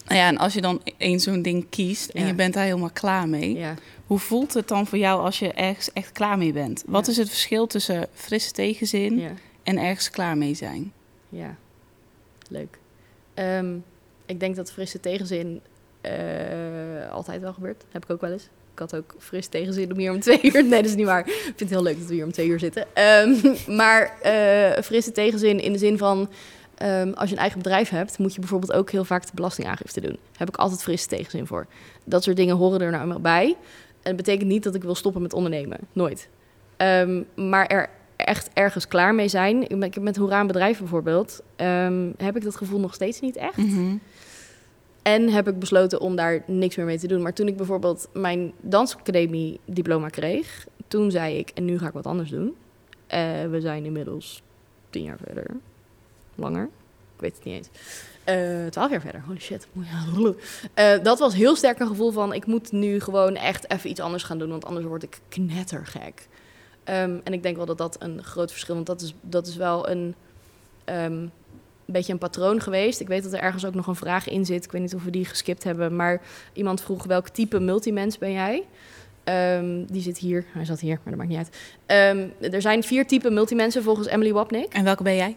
Speaker 2: nou ja, en als je dan één zo'n ding kiest en
Speaker 1: Ja.
Speaker 2: je bent daar helemaal klaar mee,
Speaker 1: Ja.
Speaker 2: hoe voelt het dan voor jou als je ergens echt klaar mee bent? Wat is het verschil tussen frisse tegenzin en ergens klaar mee zijn?
Speaker 1: Ja, leuk. Ehm, ik denk dat frisse tegenzin eh, altijd wel gebeurt. Heb ik ook wel eens. Ik had ook fris tegenzin om hier om twee uur... Nee, dat is niet waar. Ik vind het heel leuk dat we hier om twee uur zitten. Ehm, maar eh, frisse tegenzin in de zin van... ehm, als je een eigen bedrijf hebt, moet je bijvoorbeeld ook heel vaak de belastingaangifte doen. Heb ik altijd frisse tegenzin voor. Dat soort dingen horen er nou eenmaal bij. En dat betekent niet dat ik wil stoppen met ondernemen. Nooit. Ehm, maar er echt ergens klaar mee zijn. Ik heb met Hoera een bedrijf bijvoorbeeld, heb ik dat gevoel nog steeds niet echt.
Speaker 2: Mhm.
Speaker 1: En heb ik besloten om daar niks meer mee te doen. Maar toen ik bijvoorbeeld mijn dansacademie diploma kreeg, toen zei ik, en nu ga ik wat anders doen. Eh, we zijn inmiddels tien jaar verder. Langer. Ik weet het niet eens. Eh, twaalf jaar verder. Holy shit. Eh, dat was heel sterk een gevoel van... ik moet nu gewoon echt even iets anders gaan doen... want anders word ik knettergek. Ehm, en ik denk wel dat dat een groot verschil... want dat is, dat is wel een... ehm, beetje een patroon geweest. Ik weet dat er ergens ook nog een vraag in zit. Ik weet niet of we die geskipt hebben. Maar iemand vroeg welk type multimens ben jij? Ehm, die zit hier. Hij zat hier, maar dat maakt niet uit. Ehm, er zijn vier typen multimensen volgens Emily Wapnick.
Speaker 2: En welke ben jij?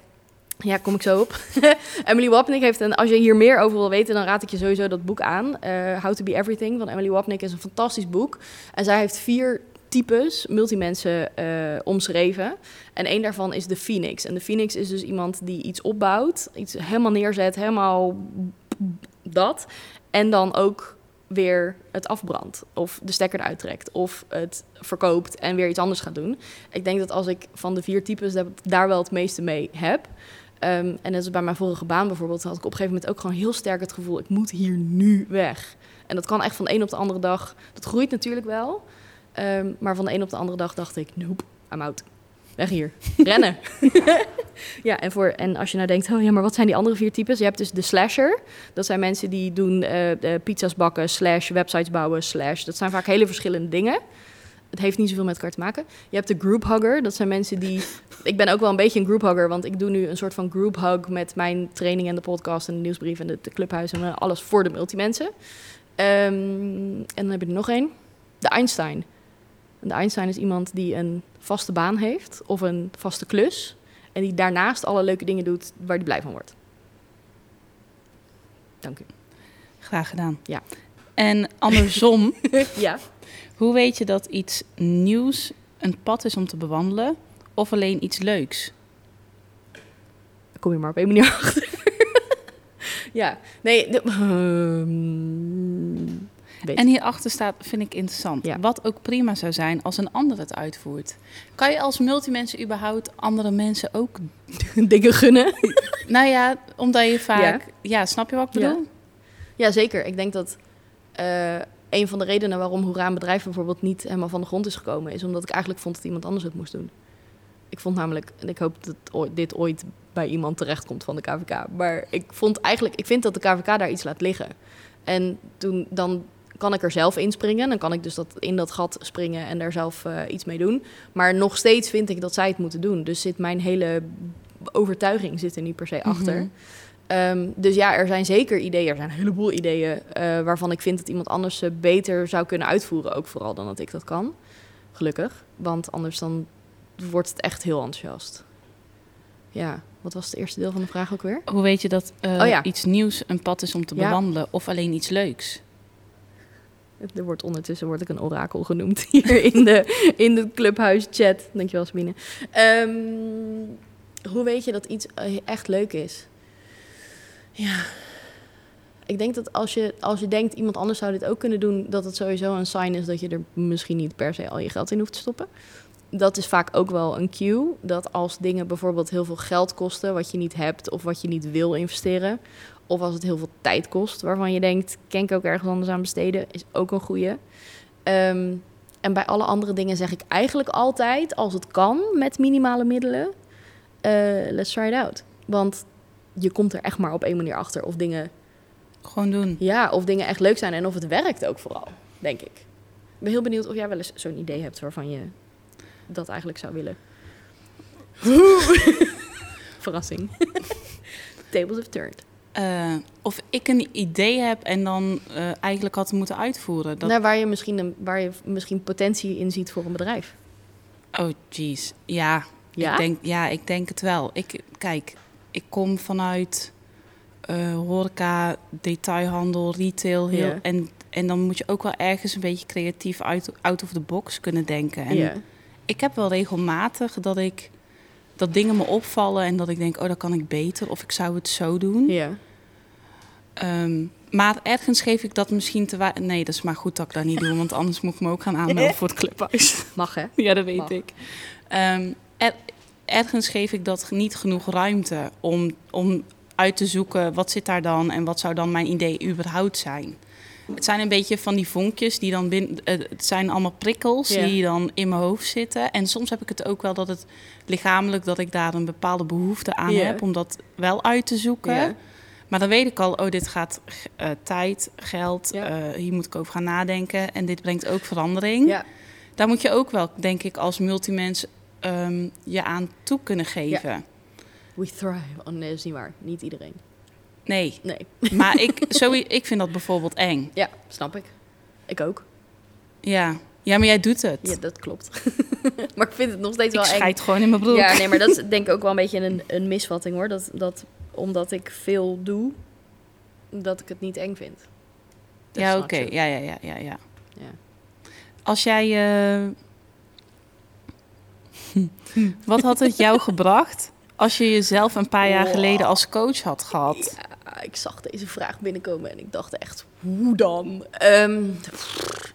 Speaker 1: Ja, kom ik zo op. Emily Wapnick heeft een... Als je hier meer over wil weten, dan raad ik je sowieso dat boek aan. Eh, How to be Everything van Emily Wapnick is een fantastisch boek. En zij heeft vier types multimensen eh omschreven. En één daarvan is de Phoenix. En de Phoenix is dus iemand die iets opbouwt, iets helemaal neerzet, helemaal dat. En dan ook weer het afbrandt. Of de stekker eruit trekt. Of het verkoopt en weer iets anders gaat doen. Ik denk dat als ik van de vier types daar wel het meeste mee heb. Ehm, en dat bij mijn vorige baan bijvoorbeeld. Had ik op een gegeven moment ook gewoon heel sterk het gevoel... ik moet hier nu weg. En dat kan echt van de een op de andere dag. Dat groeit natuurlijk wel. Ehm, maar van de een op de andere dag dacht ik... nope, I'm out. Weg hier. Rennen. ja, en, voor, en als je nou denkt... oh ja, maar wat zijn die andere vier types? Je hebt dus de slasher. Dat zijn mensen die doen de pizza's bakken... slash websites bouwen, slash... dat zijn vaak hele verschillende dingen. Het heeft niet zoveel met elkaar te maken. Je hebt de group hugger. Dat zijn mensen die... ik ben ook wel een beetje een group hugger... want ik doe nu een soort van group hug... met mijn training en de podcast en de nieuwsbrief... en de, clubhuis en alles voor de multimensen. Ehm, en dan heb je er nog één. De Einstein. De Einstein is iemand die een vaste baan heeft... of een vaste klus... en die daarnaast alle leuke dingen doet... waar die blij van wordt. Dank u.
Speaker 2: Graag gedaan.
Speaker 1: Ja.
Speaker 2: En andersom,
Speaker 1: ja.
Speaker 2: hoe weet je dat iets nieuws een pad is om te bewandelen of alleen iets leuks?
Speaker 1: Daar kom je maar op één manier achter. ja, nee. De, Ehm, weet.
Speaker 2: En hierachter staat, vind ik interessant,
Speaker 1: Ja.
Speaker 2: wat ook prima zou zijn als een ander het uitvoert. Kan je als multimensen überhaupt andere mensen ook...
Speaker 1: dingen gunnen.
Speaker 2: Nou ja, omdat je vaak... Ja, snap je wat ik bedoel?
Speaker 1: Ja, zeker. Ik denk dat eh, een van de redenen waarom Hoera bedrijf bijvoorbeeld niet helemaal van de grond is gekomen, is omdat ik eigenlijk vond dat iemand anders het moest doen. Ik vond namelijk, en ik hoop dat dit ooit bij iemand terechtkomt van de KVK, maar ik vond eigenlijk, ik vind dat de KVK daar iets laat liggen. En toen, dan kan ik er zelf inspringen, dan kan ik dus dat, in dat gat springen en daar zelf eh, iets mee doen. Maar nog steeds vind ik dat zij het moeten doen. Dus zit mijn hele overtuiging zit er niet per se achter.
Speaker 2: Mhm.
Speaker 1: Ehm, dus ja, er zijn zeker ideeën, er zijn een heleboel ideeën eh, waarvan ik vind dat iemand anders ze beter zou kunnen uitvoeren, ook vooral dan dat ik dat kan. Gelukkig, want anders dan wordt het echt heel enthousiast. Ja, wat was het eerste deel van de vraag ook weer?
Speaker 2: Hoe weet je dat eh,
Speaker 1: Oh ja.
Speaker 2: iets nieuws een pad is om te
Speaker 1: Ja.
Speaker 2: bewandelen of alleen iets leuks?
Speaker 1: Er wordt ondertussen word ik een orakel genoemd hier in de, in de clubhuis chat. Dankjewel Sabine. Ehm, hoe weet je dat iets eh, echt leuk is? Ja, ik denk dat als je, als je denkt iemand anders zou dit ook kunnen doen, dat het sowieso een sign is dat je er misschien niet per se al je geld in hoeft te stoppen. Dat is vaak ook wel een cue. Dat als dingen bijvoorbeeld heel veel geld kosten, wat je niet hebt of wat je niet wil investeren, of als het heel veel tijd kost, waarvan je denkt, kan ik ook ergens anders aan besteden, is ook een goeie. Ehm, en bij alle andere dingen zeg ik eigenlijk altijd, als het kan met minimale middelen, eh, let's try it out. Want je komt er echt maar op één manier achter of dingen,
Speaker 2: Gewoon doen.
Speaker 1: ja, of dingen echt leuk zijn en of het werkt ook vooral, denk ik. Ik ben heel benieuwd of jij wel eens zo'n idee hebt waarvan je dat eigenlijk zou willen. Verrassing. Tables have turned.
Speaker 2: Eh, of ik een idee heb en dan eh, eigenlijk had moeten uitvoeren. Dat...
Speaker 1: Nou, waar, je misschien een, waar je misschien potentie in ziet voor een bedrijf.
Speaker 2: Oh, jeez. Ja,
Speaker 1: Ja?
Speaker 2: Ik denk, ja, ik denk het wel. Ik, kijk, ik kom vanuit eh, horeca, detailhandel, retail. Heel, en, en dan moet je ook wel ergens een beetje creatief uit, out of the box kunnen denken. En ik heb wel regelmatig dat ik dat dingen me opvallen en dat ik denk, oh, dat kan ik beter of ik zou het zo doen.
Speaker 1: ja.
Speaker 2: Ehm, maar ergens geef ik dat misschien te weinig. Nee, dat is maar goed dat ik dat niet doe, want anders moet ik me ook gaan aanmelden voor het clubhuis.
Speaker 1: Mag hè?
Speaker 2: Ja, dat weet
Speaker 1: Mag.
Speaker 2: ik. Ehm, er- ergens geef ik dat niet genoeg ruimte om, om uit te zoeken wat zit daar dan en wat zou dan mijn idee überhaupt zijn. Het zijn een beetje van die vonkjes die dan binnen. eh, Het zijn allemaal prikkels die dan in mijn hoofd zitten. En soms heb ik het ook wel dat het lichamelijk dat ik daar een bepaalde behoefte aan heb om dat wel uit te zoeken. Maar dan weet ik al, oh, dit gaat eh, tijd, geld,
Speaker 1: Ja.
Speaker 2: eh, hier moet ik over gaan nadenken. En dit brengt ook verandering.
Speaker 1: Ja.
Speaker 2: Daar moet je ook wel, denk ik, als multimens ehm, je aan toe kunnen geven.
Speaker 1: We thrive. Oh nee, dat is niet waar. Niet iedereen.
Speaker 2: Nee,
Speaker 1: Nee.
Speaker 2: maar ik, zo, ik vind dat bijvoorbeeld eng.
Speaker 1: Ja, snap ik. Ik ook.
Speaker 2: Ja. ja, maar jij doet het.
Speaker 1: Ja, dat klopt. maar ik vind het nog steeds
Speaker 2: ik
Speaker 1: wel eng.
Speaker 2: scheid gewoon in mijn broek.
Speaker 1: Ja, nee, maar dat is denk ik ook wel een beetje een, een misvatting hoor. Dat, dat omdat ik veel doe, dat ik het niet eng vind. Dat
Speaker 2: Ja, oké. Ja, ja, ja, ja, ja.
Speaker 1: Ja.
Speaker 2: Als jij... eh, Wat had het jou gebracht als je jezelf een paar jaar
Speaker 1: Wow.
Speaker 2: geleden als coach had gehad?
Speaker 1: Ja, ik zag deze vraag binnenkomen en ik dacht echt, hoe dan? Ehm,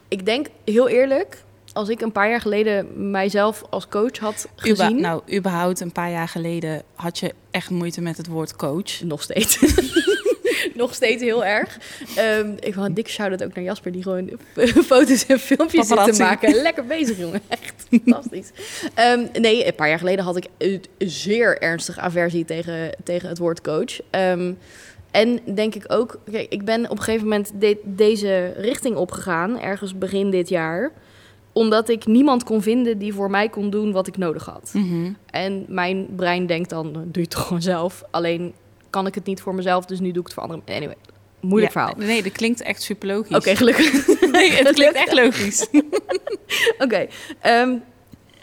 Speaker 1: ik denk heel eerlijk, als ik een paar jaar geleden mijzelf als coach had
Speaker 2: Uba-
Speaker 1: gezien,
Speaker 2: nou, überhaupt een paar jaar geleden had je echt moeite met het woord coach.
Speaker 1: nog steeds. nog steeds heel erg. Ehm, ik een dikke shout-out ook naar Jasper, die gewoon foto's en filmpjes zit te maken. Lekker bezig, jongen. Echt fantastisch. Ehm, nee, een paar jaar geleden had ik een zeer ernstige aversie tegen, tegen het woord coach. Ehm, en denk ik ook, kijk, ik ben op een gegeven moment de- deze richting opgegaan, ergens begin dit jaar, omdat ik niemand kon vinden die voor mij kon doen wat ik nodig had.
Speaker 2: Mhm.
Speaker 1: En mijn brein denkt dan, doe je het toch gewoon zelf. Alleen kan ik het niet voor mezelf, dus nu doe ik het voor anderen. Anyway, moeilijk
Speaker 2: Ja,
Speaker 1: verhaal.
Speaker 2: Nee, dat klinkt echt super logisch.
Speaker 1: Oké, gelukkig.
Speaker 2: Nee, het klinkt echt logisch.
Speaker 1: Oké. ehm,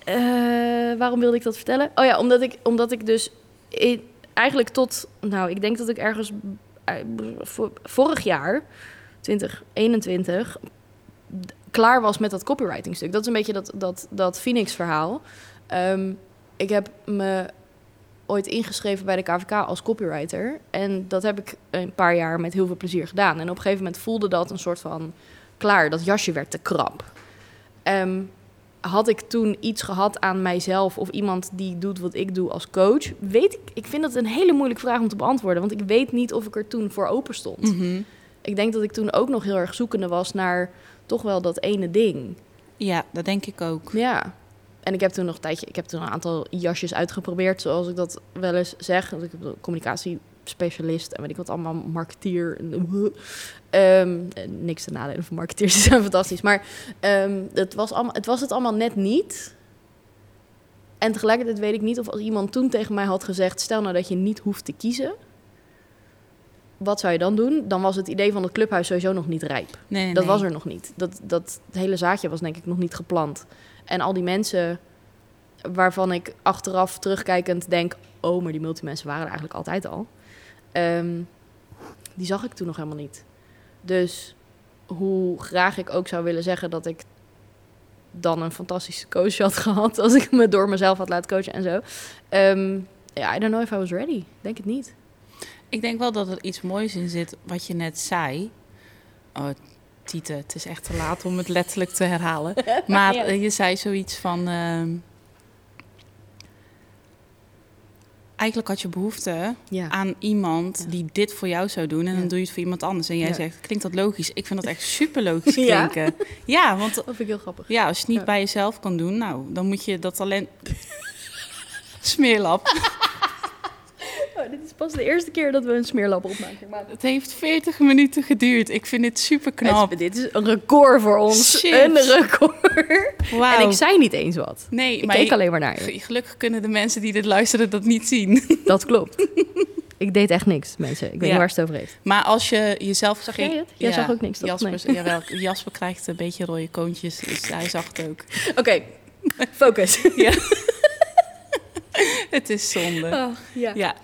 Speaker 1: eh, waarom wilde ik dat vertellen? Oh ja, omdat ik, omdat ik dus eigenlijk tot... Nou, ik denk dat ik ergens eh, vo- vorig jaar, 2021, d- klaar was met dat copywriting stuk. Dat is een beetje dat, dat, dat Phoenix verhaal. Ehm, ik heb me ooit ingeschreven bij de KVK als copywriter. En dat heb ik een paar jaar met heel veel plezier gedaan. En op een gegeven moment voelde dat een soort van... Klaar, dat jasje werd te krap. Ehm, had ik toen iets gehad aan mijzelf of iemand die doet wat ik doe als coach? Weet ik, ik vind dat een hele moeilijke vraag om te beantwoorden, want ik weet niet of ik er toen voor open stond.
Speaker 2: Mhm.
Speaker 1: Ik denk dat ik toen ook nog heel erg zoekende was naar toch wel dat ene ding.
Speaker 2: Ja, dat denk ik ook.
Speaker 1: Ja. En ik heb toen nog een tijdje, ik heb toen een aantal jasjes uitgeprobeerd, zoals ik dat wel eens zeg. Want ik heb een communicatiespecialist en weet ik wat allemaal, marketeer. En, Ehm, niks te nadelen van marketeers, die zijn fantastisch. Maar ehm, het, was allemaal, het was het allemaal net niet. En tegelijkertijd weet ik niet of als iemand toen tegen mij had gezegd... stel nou dat je niet hoeft te kiezen, wat zou je dan doen? Dan was het idee van het clubhuis sowieso nog niet rijp.
Speaker 2: Nee, nee,
Speaker 1: Dat
Speaker 2: nee.
Speaker 1: was er nog niet. Dat, dat het hele zaadje was denk ik nog niet geplant. En al die mensen waarvan ik achteraf terugkijkend denk... oh, maar die multimensen waren er eigenlijk altijd al. Ehm, die zag ik toen nog helemaal niet. Dus hoe graag ik ook zou willen zeggen dat ik dan een fantastische coach had gehad... als ik me door mezelf had laten coachen en zo. Ehm, ja, I don't know if I was ready. Denk het niet.
Speaker 2: Ik denk wel dat er iets moois in zit wat je net zei. Oh, Tieten, het is echt te laat om het letterlijk te herhalen. Maar
Speaker 1: Ja.
Speaker 2: eh, je zei zoiets van... ehm, eigenlijk had je behoefte
Speaker 1: Ja.
Speaker 2: aan iemand
Speaker 1: Ja.
Speaker 2: die dit voor jou zou doen. En
Speaker 1: Ja.
Speaker 2: dan doe je het voor iemand anders. En jij zegt, klinkt dat logisch? Ik vind dat echt super logisch
Speaker 1: Ja?
Speaker 2: klinken. Ja, want
Speaker 1: Dat vind ik heel grappig.
Speaker 2: ja, als je het niet bij jezelf kan doen... Nou, dan moet je dat talent... Smeerlap.
Speaker 1: Oh, dit is pas de eerste keer dat we een smeerlap opmaken. Maar
Speaker 2: Het heeft 40 minuten geduurd. Ik vind dit super knap.
Speaker 1: Het- dit is een record voor ons.
Speaker 2: Shit.
Speaker 1: Een record.
Speaker 2: Wauw.
Speaker 1: En ik zei niet eens wat.
Speaker 2: Nee,
Speaker 1: Ik
Speaker 2: maar
Speaker 1: keek
Speaker 2: ik-
Speaker 1: alleen maar naar je.
Speaker 2: Gelukkig kunnen de mensen die dit luisteren dat niet zien.
Speaker 1: Dat klopt. ik deed echt niks, mensen. Ik weet
Speaker 2: Ja.
Speaker 1: niet waar het over heeft.
Speaker 2: Maar als je jezelf...
Speaker 1: Zag jij het? Jij zag ook niks, toch?
Speaker 2: Jasper,
Speaker 1: Nee.
Speaker 2: jawel, Jasper krijgt een beetje rode koontjes, dus hij zag het ook.
Speaker 1: Oké, focus.
Speaker 2: Het is zonde.
Speaker 1: Oh, ja.
Speaker 2: Ja.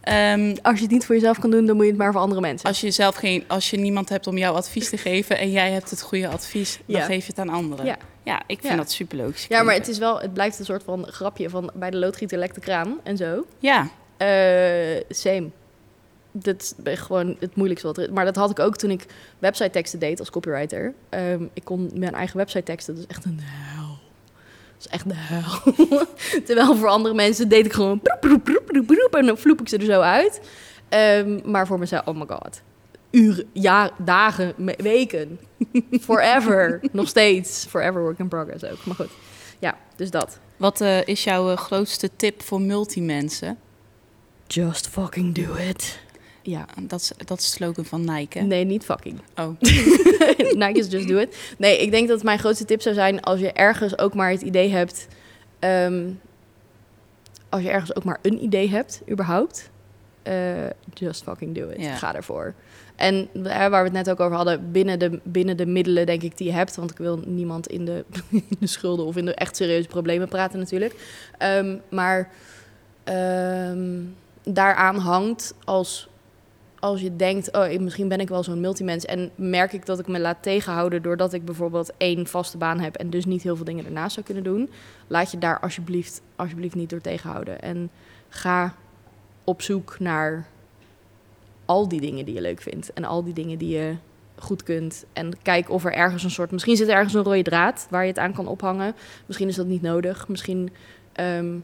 Speaker 2: Ehm,
Speaker 1: Als je het niet voor jezelf kan doen, dan moet je het maar voor andere mensen.
Speaker 2: als je zelf geen... Als je niemand hebt om jouw advies te geven... en jij hebt het goede advies, dan
Speaker 1: Ja.
Speaker 2: geef je het aan anderen.
Speaker 1: Ja.
Speaker 2: Ja, ik vind
Speaker 1: Ja.
Speaker 2: dat super logisch.
Speaker 1: Ja, maar het, is wel, het blijft een soort van grapje van bij de loodgieter lekt de kraan en zo.
Speaker 2: Ja,
Speaker 1: Eh, same. Dat is gewoon het moeilijkste wat er is. Maar dat had ik ook toen ik website teksten deed als copywriter. Ehm, ik kon mijn eigen website teksten, dat is echt een hel. is echt de hel. Terwijl voor andere mensen deed ik gewoon en dan vloep ik ze er zo uit. Ehm, maar voor mezelf, oh my god. Uren, jaar, dagen, weken. Forever. Nog steeds. Forever work in progress ook. Maar goed. Ja, dus dat.
Speaker 2: Wat eh, is jouw eh, grootste tip voor multimensen?
Speaker 1: Just fucking do it. Ja.
Speaker 2: Dat is, dat is de slogan van Nike. hè?
Speaker 1: Nee, niet fucking.
Speaker 2: Oh,
Speaker 1: Nike is just do it. Nee, ik denk dat mijn grootste tip zou zijn als je ergens ook maar het idee hebt. ehm, als je ergens ook maar een idee hebt, überhaupt. eh, just fucking do it. Ga ervoor. En waar we het net ook over hadden, binnen de, binnen de middelen denk ik die je hebt. Want ik wil niemand in de, in de schulden of in de echt serieuze problemen praten natuurlijk. Ehm, maar ehm, daaraan hangt als als je denkt, oh, ik- misschien ben ik wel zo'n multimens en merk ik dat ik me laat tegenhouden doordat ik bijvoorbeeld één vaste baan heb en dus niet heel veel dingen ernaast zou kunnen doen, laat je daar alsjeblieft, alsjeblieft niet door tegenhouden. En ga op zoek naar al die dingen die je leuk vindt en al die dingen die je goed kunt. En kijk of er ergens een soort, misschien zit er ergens een rode draad waar je het aan kan ophangen. Misschien is dat niet nodig. Misschien ehm,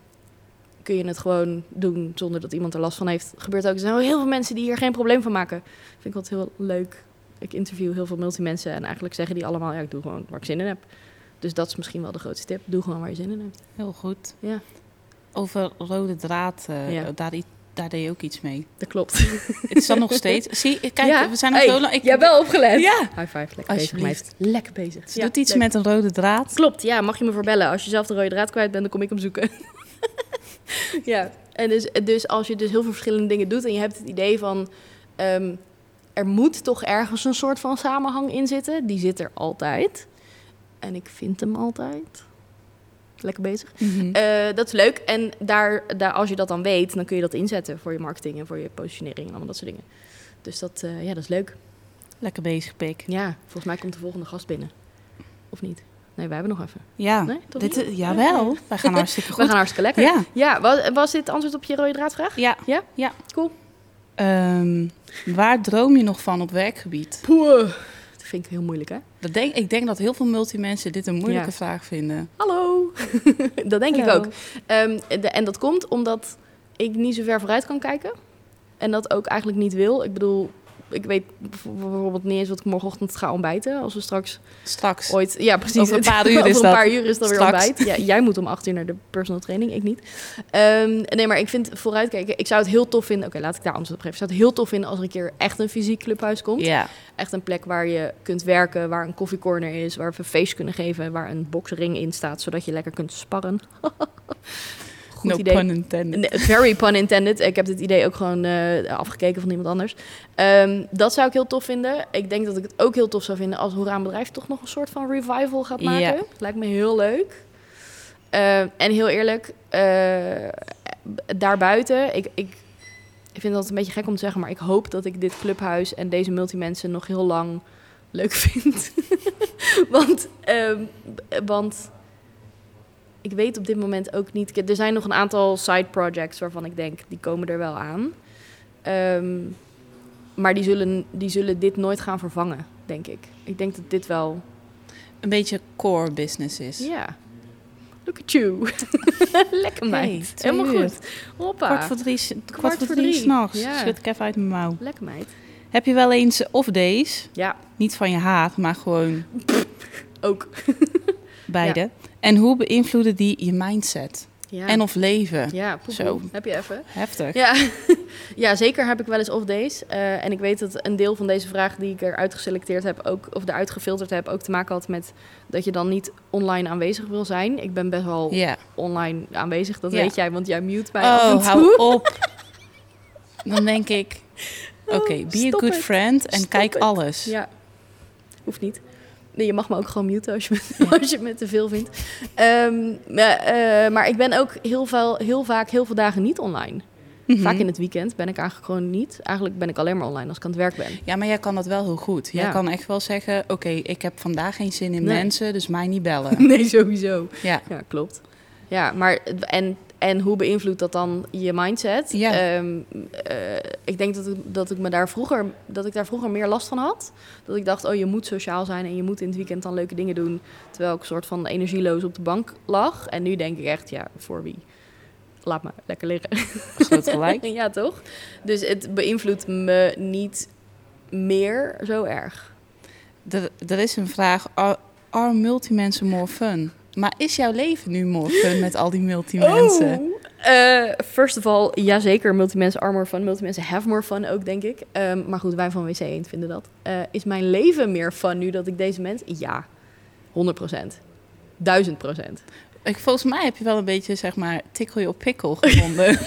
Speaker 1: kun je het gewoon doen zonder dat iemand er last van heeft. Gebeurt ook. Er zijn ook heel veel mensen die hier geen probleem van maken. Vind ik wat heel leuk. Ik interview heel veel multimensen en eigenlijk zeggen die allemaal, ja, ik doe gewoon waar ik zin in heb. Dus dat is misschien wel de grootste tip. Doe gewoon waar je zin in hebt.
Speaker 2: heel goed.
Speaker 1: Ja.
Speaker 2: Over rode draad, eh,
Speaker 1: Ja.
Speaker 2: daar, daar deed je ook iets mee.
Speaker 1: Dat klopt.
Speaker 2: Het is dan nog steeds... Zie, kijk,
Speaker 1: Ja.
Speaker 2: we zijn nog
Speaker 1: Hey,
Speaker 2: zo lang... Ik,
Speaker 1: Jij hebt wel opgelet.
Speaker 2: Ja.
Speaker 1: High five. Lekker bezig, meid. Lekker bezig.
Speaker 2: Ze
Speaker 1: Ja,
Speaker 2: doet iets
Speaker 1: leuk.
Speaker 2: met een rode draad.
Speaker 1: Klopt, ja, mag je me voorbellen. Als je zelf de rode draad kwijt bent, dan kom ik hem zoeken. ja, en dus, dus als je dus heel veel verschillende dingen doet en je hebt het idee van... ehm, er moet toch ergens een soort van samenhang in zitten. Die zit er altijd. En ik vind hem altijd. Lekker bezig.
Speaker 2: Mhm.
Speaker 1: Eh, dat is leuk. En daar, daar, als je dat dan weet, dan kun je dat inzetten voor je marketing en voor je positionering en allemaal dat soort dingen. Dus dat, eh, ja, dat is leuk.
Speaker 2: Lekker bezig, pik.
Speaker 1: Ja, volgens mij komt de volgende gast binnen. Of niet? Nee, wij hebben nog even.
Speaker 2: Ja,
Speaker 1: Nee,
Speaker 2: dit,
Speaker 1: niet?
Speaker 2: jawel. Wij gaan hartstikke
Speaker 1: We
Speaker 2: goed.
Speaker 1: gaan hartstikke lekker.
Speaker 2: Ja,
Speaker 1: Ja, was, was dit antwoord op je rode draadvraag?
Speaker 2: ja.
Speaker 1: Ja?
Speaker 2: Ja.
Speaker 1: Cool.
Speaker 2: Ehm, waar droom je nog van op werkgebied?
Speaker 1: Poeh. Dat vind ik heel moeilijk, hè?
Speaker 2: Dat denk, ik denk dat heel veel multimensen dit een moeilijke
Speaker 1: Ja.
Speaker 2: vraag vinden.
Speaker 1: Hallo. dat denk ik ook. Ehm, de- en dat komt omdat ik niet zo ver vooruit kan kijken. En dat ook eigenlijk niet wil. Ik bedoel, ik weet bijvoorbeeld niet eens wat ik morgenochtend ga ontbijten. Als we straks
Speaker 2: Straks.
Speaker 1: ooit... Ja, precies.
Speaker 2: Over een paar uur is
Speaker 1: een
Speaker 2: dat.
Speaker 1: paar uur is dat weer ontbijt. Ja, jij moet om acht uur naar de personal training, ik niet. Ehm, nee, maar ik vind vooruitkijken... Ik zou het heel tof vinden... Oké, laat ik daar antwoord op geven. Ik zou het heel tof vinden als er een keer echt een fysiek clubhuis komt.
Speaker 2: Ja.
Speaker 1: Echt een plek waar je kunt werken, waar een koffiecorner is, waar we een feest kunnen geven, waar een boxring in staat, zodat je lekker kunt sparren. Goed
Speaker 2: no
Speaker 1: idee.
Speaker 2: pun intended.
Speaker 1: Nee, Very pun intended. Ik heb dit idee ook gewoon eh, afgekeken van iemand anders. Ehm, dat zou ik heel tof vinden. Ik denk dat ik het ook heel tof zou vinden als Hoera Bedrijf toch nog een soort van revival gaat maken. Lijkt me heel leuk. Ehm, en heel eerlijk, eh, daarbuiten, ik, ik, ik vind dat een beetje gek om te zeggen, maar ik hoop dat ik dit clubhuis en deze multimensen nog heel lang leuk vind. want, ehm, want ik weet op dit moment ook niet. Er zijn nog een aantal side projects waarvan ik denk, die komen er wel aan. Ehm, maar die zullen, die zullen dit nooit gaan vervangen, denk ik. Ik denk dat dit wel.
Speaker 2: Een beetje core business is.
Speaker 1: Ja. Look at you. Lekker meid.
Speaker 2: Hey,
Speaker 1: Helemaal
Speaker 2: uur.
Speaker 1: goed. Hoppa.
Speaker 2: Kwart voor drie, kwart voor drie s'nachts.
Speaker 1: Ja.
Speaker 2: Schud ik even uit mijn mouw.
Speaker 1: Lekker meid.
Speaker 2: Heb je wel eens off days?
Speaker 1: Ja,
Speaker 2: Niet van je haar, maar gewoon
Speaker 1: ook.
Speaker 2: beide. En hoe beïnvloeden die je mindset?
Speaker 1: Ja.
Speaker 2: En of leven?
Speaker 1: ja,
Speaker 2: Zo.
Speaker 1: Heb je even?
Speaker 2: Heftig.
Speaker 1: Ja. ja, zeker heb ik wel eens off days. Eh, en ik weet dat een deel van deze vraag die ik eruit geselecteerd heb, ook, of eruit gefilterd heb, ook te maken had met dat je dan niet online aanwezig wil zijn. Ik ben best wel online aanwezig, dat weet jij, want jij mute mij af en
Speaker 2: Oh,
Speaker 1: toe.
Speaker 2: hou op. Dan denk ik, oké, be a good friend en
Speaker 1: Stop
Speaker 2: kijk alles.
Speaker 1: Ja, hoeft niet. Je mag me ook gewoon muten als je me, als je me te veel vindt. Ehm, maar, eh, maar ik ben ook heel, veel, heel vaak, heel veel dagen niet online.
Speaker 2: Mhm.
Speaker 1: Vaak in het weekend ben ik eigenlijk gewoon niet. Eigenlijk ben ik alleen maar online als ik aan het werk ben.
Speaker 2: Ja, maar jij kan dat wel heel goed. Jij
Speaker 1: Ja.
Speaker 2: kan echt wel zeggen, oké, ik heb vandaag geen zin in
Speaker 1: Nee.
Speaker 2: mensen, dus mij niet bellen.
Speaker 1: Nee, sowieso.
Speaker 2: Ja.
Speaker 1: Ja, klopt. Ja, maar en en hoe beïnvloedt dat dan je mindset?
Speaker 2: Ja.
Speaker 1: Ehm, eh, ik denk dat ik, dat ik me daar vroeger, dat ik daar vroeger meer last van had. Dat ik dacht, oh, je moet sociaal zijn en je moet in het weekend dan leuke dingen doen. Terwijl ik een soort van energieloos op de bank lag. En nu denk ik echt, ja, voor wie? Laat me lekker liggen.
Speaker 2: Groot gelijk.
Speaker 1: ja, toch? Dus het beïnvloedt me niet meer zo erg.
Speaker 2: Er, er is een vraag, are, are multimensen more fun? Maar is jouw leven nu more fun met al die multimensen?
Speaker 1: Oh. Eh, first of all, jazeker, multimensen are more fun. Multimensen have more fun ook, denk ik. Ehm, maar goed, wij van WC Eend vinden dat. Eh, is mijn leven meer fun nu dat ik deze mens... Ja, 100 procent. 1000 procent.
Speaker 2: Volgens mij heb je wel een beetje, zeg maar, tickle your pickle gevonden.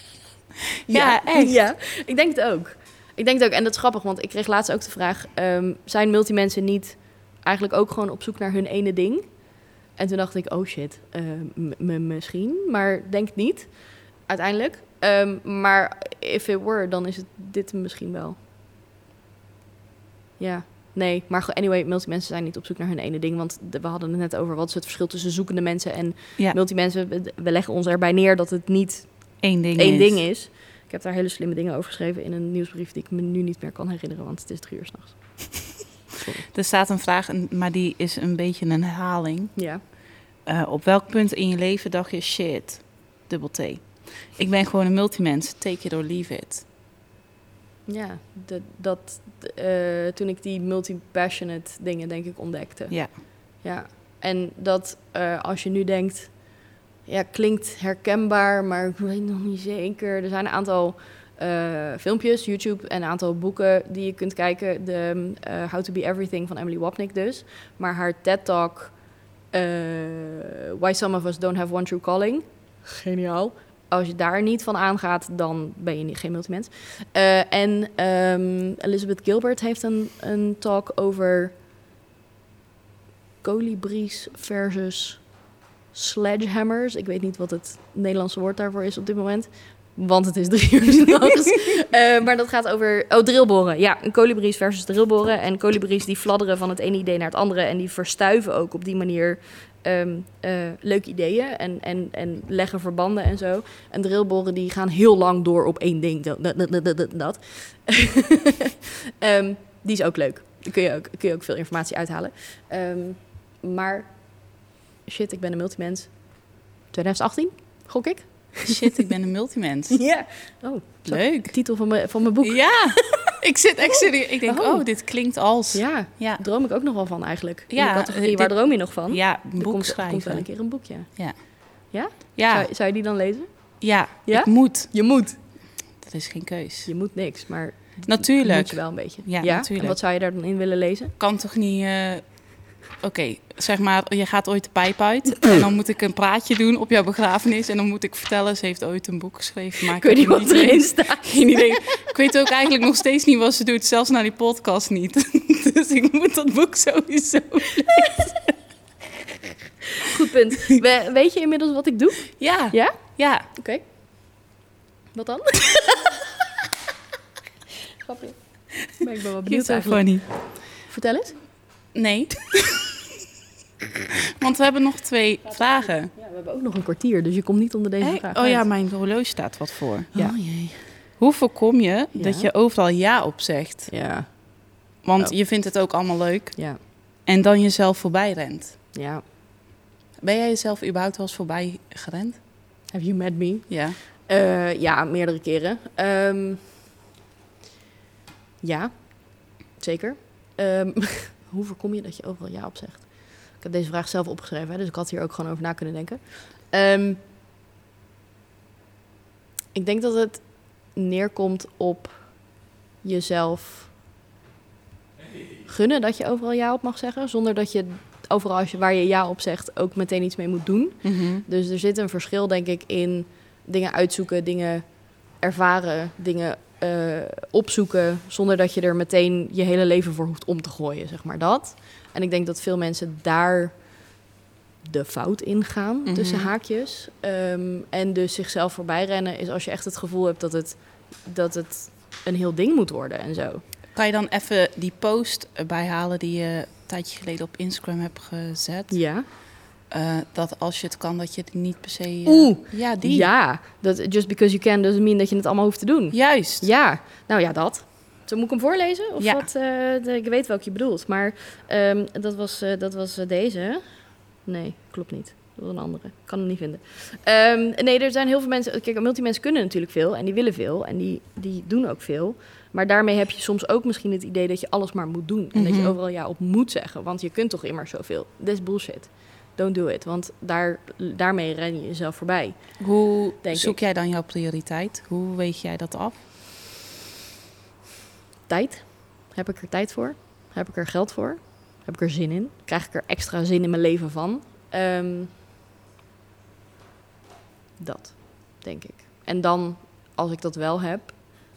Speaker 2: ja, echt.
Speaker 1: Ja, ik denk het ook. Ik denk het ook. En dat is grappig, want ik kreeg laatst ook de vraag... ehm, zijn multimensen niet eigenlijk ook gewoon op zoek naar hun ene ding? En toen dacht ik, oh shit, eh, misschien. Maar denk het niet, uiteindelijk. Ehm, maar if it were, dan is het dit misschien wel. Ja, nee. Maar anyway, multimensen zijn niet op zoek naar hun ene ding. Want we hadden het net over, wat is het verschil tussen zoekende mensen en
Speaker 2: Ja.
Speaker 1: multimensen? We- leggen ons erbij neer dat het niet
Speaker 2: Eén ding
Speaker 1: één
Speaker 2: is.
Speaker 1: ding is. Ik heb daar hele slimme dingen over geschreven in een nieuwsbrief die ik me nu niet meer kan herinneren, want het is drie uur s'nachts.
Speaker 2: Er staat een vraag, maar die is een beetje een herhaling.
Speaker 1: Ja.
Speaker 2: Eh, op welk punt in je leven dacht je, shit, dubbel T. Ik ben gewoon een multimens, take it or leave it.
Speaker 1: Ja, de, dat, eh, toen ik die multi-passionate dingen denk ik ontdekte.
Speaker 2: Ja.
Speaker 1: Ja, en dat eh, als je nu denkt, ja, klinkt herkenbaar, maar ik weet nog niet zeker. Er zijn een aantal filmpjes, YouTube en een aantal boeken die je kunt kijken. De How to Be Everything van Emily Wapnick dus. Maar haar TED-talk, Why Some of Us Don't Have One True Calling. Geniaal. Als je daar niet van aangaat, dan ben je niet, geen multimens. Eh, en ehm, Elizabeth Gilbert heeft een, een talk over kolibries versus sledgehammers. Ik weet niet wat het Nederlandse woord daarvoor is op dit moment. Want het is drie uur s'nachts. Eh, maar dat gaat over... Oh, drillboren. Ja, kolibries versus drillboren. En kolibries die fladderen van het ene idee naar het andere. En die verstuiven ook op die manier ehm, eh, leuke ideeën. En, en, en leggen verbanden en zo. En drillboren die gaan heel lang door op één ding. Zo, Dat. dat, dat, dat, dat. Ehm, die is ook leuk. Daar kun je ook, kun je ook veel informatie uithalen. Ehm, maar shit, ik ben een multimens. 2018, gok ik?
Speaker 2: Shit, ik ben een multimens.
Speaker 1: Ja. Oh,
Speaker 2: Leuk.
Speaker 1: titel van mijn, van mijn boek.
Speaker 2: Ja, ik zit echt serieus. Ik denk,
Speaker 1: Oh.
Speaker 2: oh, dit klinkt als...
Speaker 1: Ja,
Speaker 2: Ja,
Speaker 1: droom ik ook nog wel van eigenlijk. In
Speaker 2: Ja,
Speaker 1: de categorie,
Speaker 2: eh,
Speaker 1: waar droom je nog van?
Speaker 2: ja een boek
Speaker 1: komt, komt wel een
Speaker 2: schrijven.
Speaker 1: keer een boekje.
Speaker 2: Ja.
Speaker 1: Zou, zou je die dan lezen?
Speaker 2: Ja,
Speaker 1: Ja?
Speaker 2: ik moet.
Speaker 1: Je moet.
Speaker 2: Dat is geen keus.
Speaker 1: Je moet niks, maar
Speaker 2: Natuurlijk.
Speaker 1: moet je wel een beetje.
Speaker 2: Ja,
Speaker 1: En
Speaker 2: natuurlijk.
Speaker 1: wat zou je daar dan in willen lezen?
Speaker 2: kan toch niet... eh, Oké, zeg maar, je gaat ooit de pijp uit. en dan moet ik een praatje doen op jouw begrafenis. En dan moet ik vertellen, ze heeft ooit een boek geschreven. Maar ik heb
Speaker 1: niet wat erin staat?
Speaker 2: Geen idee. Ik weet ook eigenlijk nog steeds niet wat ze doet. Zelfs naar die podcast niet. dus ik moet dat boek sowieso...
Speaker 1: Goed punt. We- weet je inmiddels wat ik doe?
Speaker 2: Ja,
Speaker 1: Ja?
Speaker 2: ja.
Speaker 1: Oké. Wat dan? Grapje. Maar ik ben wel benieuwd eigenlijk.
Speaker 2: funny.
Speaker 1: Vertel eens.
Speaker 2: Nee. Want we hebben nog twee vragen.
Speaker 1: Ja, we hebben ook nog een kwartier, dus je komt niet onder deze
Speaker 2: Hey,
Speaker 1: vraag
Speaker 2: oh ja, mijn horloge staat wat voor. Ja.
Speaker 1: Oh jee.
Speaker 2: Hoe voorkom je dat je overal ja op zegt?
Speaker 1: Ja,
Speaker 2: Want
Speaker 1: Oh.
Speaker 2: je vindt het ook allemaal leuk.
Speaker 1: ja,
Speaker 2: En dan jezelf voorbij rent.
Speaker 1: ja.
Speaker 2: Ben jij jezelf überhaupt wel eens voorbij gerend?
Speaker 1: Have you met me?
Speaker 2: Ja.
Speaker 1: Eh, ja, meerdere keren. Ehm, ja, zeker. Ehm, hoe voorkom je dat je overal ja op zegt? Ik heb deze vraag zelf opgeschreven, hè, dus ik had hier ook gewoon over na kunnen denken. Ehm, ik denk dat het neerkomt op jezelf gunnen dat je overal ja op mag zeggen, zonder dat je overal als je, waar je ja op zegt ook meteen iets mee moet doen.
Speaker 2: Mhm.
Speaker 1: Dus er zit een verschil, denk ik, in dingen uitzoeken, dingen ervaren, dingen eh, opzoeken, zonder dat je er meteen je hele leven voor hoeft om te gooien, zeg maar dat. En ik denk dat veel mensen daar de fout in gaan,
Speaker 2: Mhm.
Speaker 1: tussen haakjes. Ehm, en dus zichzelf voorbij rennen is als je echt het gevoel hebt dat het, dat het een heel ding moet worden en zo.
Speaker 2: Kan je dan even die post bijhalen die je een tijdje geleden op Instagram hebt gezet?
Speaker 1: Ja.
Speaker 2: eh, dat als je het kan, dat je het niet per se... eh,
Speaker 1: Oeh,
Speaker 2: Ja, die.
Speaker 1: Ja, dat just because you can doesn't mean dat je het allemaal hoeft te doen.
Speaker 2: Juist.
Speaker 1: Ja, nou ja, dat. Zo moet ik hem voorlezen? Of
Speaker 2: Ja.
Speaker 1: wat? eh, de- ik weet welke je bedoelt. Maar ehm, dat was, eh, dat was eh, deze. Nee, klopt niet. Dat was een andere. Ik kan hem niet vinden. Ehm, nee, er zijn heel veel mensen... Kijk, multimensen kunnen natuurlijk veel. En die willen veel. En die, die doen ook veel. Maar daarmee heb je soms ook misschien het idee dat je alles maar moet doen. En dat je
Speaker 2: Mhm.
Speaker 1: overal ja op moet zeggen. Want je kunt toch immer zoveel. Dit is bullshit. Don't do it. Want daar, daarmee ren je jezelf voorbij.
Speaker 2: Hoe
Speaker 1: Denk
Speaker 2: zoek
Speaker 1: ik.
Speaker 2: jij dan jouw prioriteit? Hoe weeg jij dat af?
Speaker 1: Tijd. Heb ik er tijd voor? Heb ik er geld voor? Heb ik er zin in? Krijg ik er extra zin in mijn leven van? Ehm, dat, denk ik. En dan, als ik dat wel heb,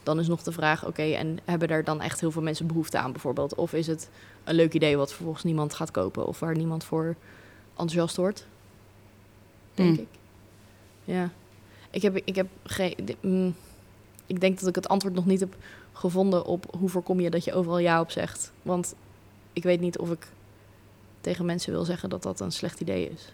Speaker 1: dan is nog de vraag: oké, en hebben er dan echt heel veel mensen behoefte aan, bijvoorbeeld? Of is het een leuk idee wat vervolgens niemand gaat kopen of waar niemand voor enthousiast wordt? Denk
Speaker 2: Mm.
Speaker 1: ik. Ja. Ik heb, ik heb geen. mm, ik denk dat ik het antwoord nog niet heb gevonden op hoe voorkom je dat je overal ja op zegt. Want ik weet niet of ik tegen mensen wil zeggen dat dat een slecht idee is.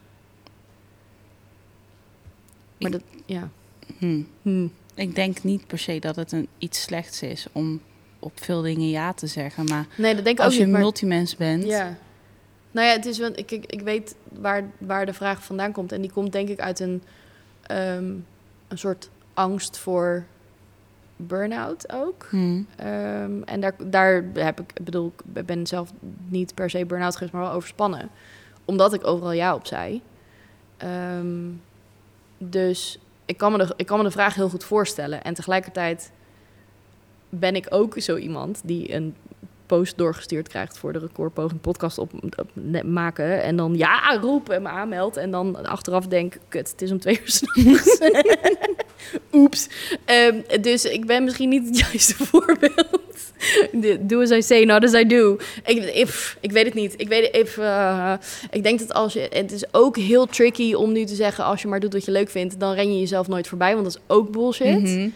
Speaker 1: Maar
Speaker 2: Ik-
Speaker 1: dat, ja.
Speaker 2: Hm.
Speaker 1: Hm.
Speaker 2: Ik denk niet per se dat het een, iets slechts is om op veel dingen ja te zeggen. Maar
Speaker 1: Nee, dat denk ik
Speaker 2: als
Speaker 1: ook
Speaker 2: je
Speaker 1: niet. maar-
Speaker 2: multimens bent,
Speaker 1: Ja. Nou ja, het is wel, ik, ik, ik weet waar, waar de vraag vandaan komt. En die komt denk ik uit een, ehm, een soort angst voor burn-out ook.
Speaker 2: Hm.
Speaker 1: Ehm, en daar, daar heb ik, ik bedoel, ik ben zelf niet per se burn-out geweest, maar wel overspannen. Omdat ik overal ja op zei. Ehm, dus ik kan, me de, ik kan me de vraag heel goed voorstellen. En tegelijkertijd ben ik ook zo iemand die een post doorgestuurd krijgt voor de recordpoging podcast op, op net maken. En dan ja roep en me aanmeldt. En dan achteraf denk, kut, het is om twee uur s'nachts. Oeps. Ehm, dus ik ben misschien niet het juiste voorbeeld. Do as I say, not as I do. Ik, if, ik weet het niet. Ik, weet, if, eh, ik denk dat als je... Het is ook heel tricky om nu te zeggen... als je maar doet wat je leuk vindt... dan ren je jezelf nooit voorbij. Want dat is ook bullshit.
Speaker 2: Mhm.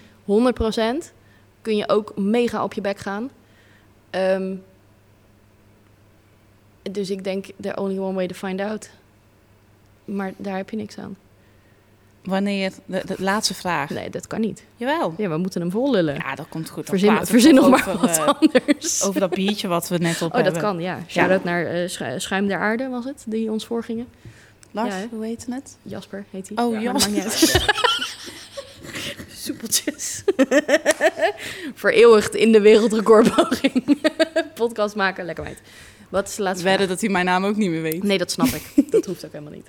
Speaker 1: 100% kun je ook mega op je bek gaan. Ehm, dus ik denk, the only one way to find out. Maar daar heb je niks aan.
Speaker 2: Wanneer, de, de laatste vraag.
Speaker 1: Nee, dat kan niet.
Speaker 2: Jawel.
Speaker 1: Ja, we moeten hem vol lullen.
Speaker 2: Ja, dat komt goed.
Speaker 1: Verzin verzin nog maar
Speaker 2: over,
Speaker 1: wat
Speaker 2: eh,
Speaker 1: anders.
Speaker 2: over dat biertje wat we net op
Speaker 1: oh, dat kan, ja. Shout-out naar eh, Schu- Schuim der Aarde was het, die ons voorgingen.
Speaker 2: Lars,
Speaker 1: Ja,
Speaker 2: hoe heet het?
Speaker 1: Jasper heet hij.
Speaker 2: Oh,
Speaker 1: dat
Speaker 2: Jasper.
Speaker 1: Soepeltjes. Vereeuwigd in de wereldrecordpoging. Podcast maken, lekker meid. Wat is de laatste
Speaker 2: Wedden dat hij mijn naam ook niet meer weet.
Speaker 1: Nee, dat snap ik. Dat hoeft ook helemaal niet.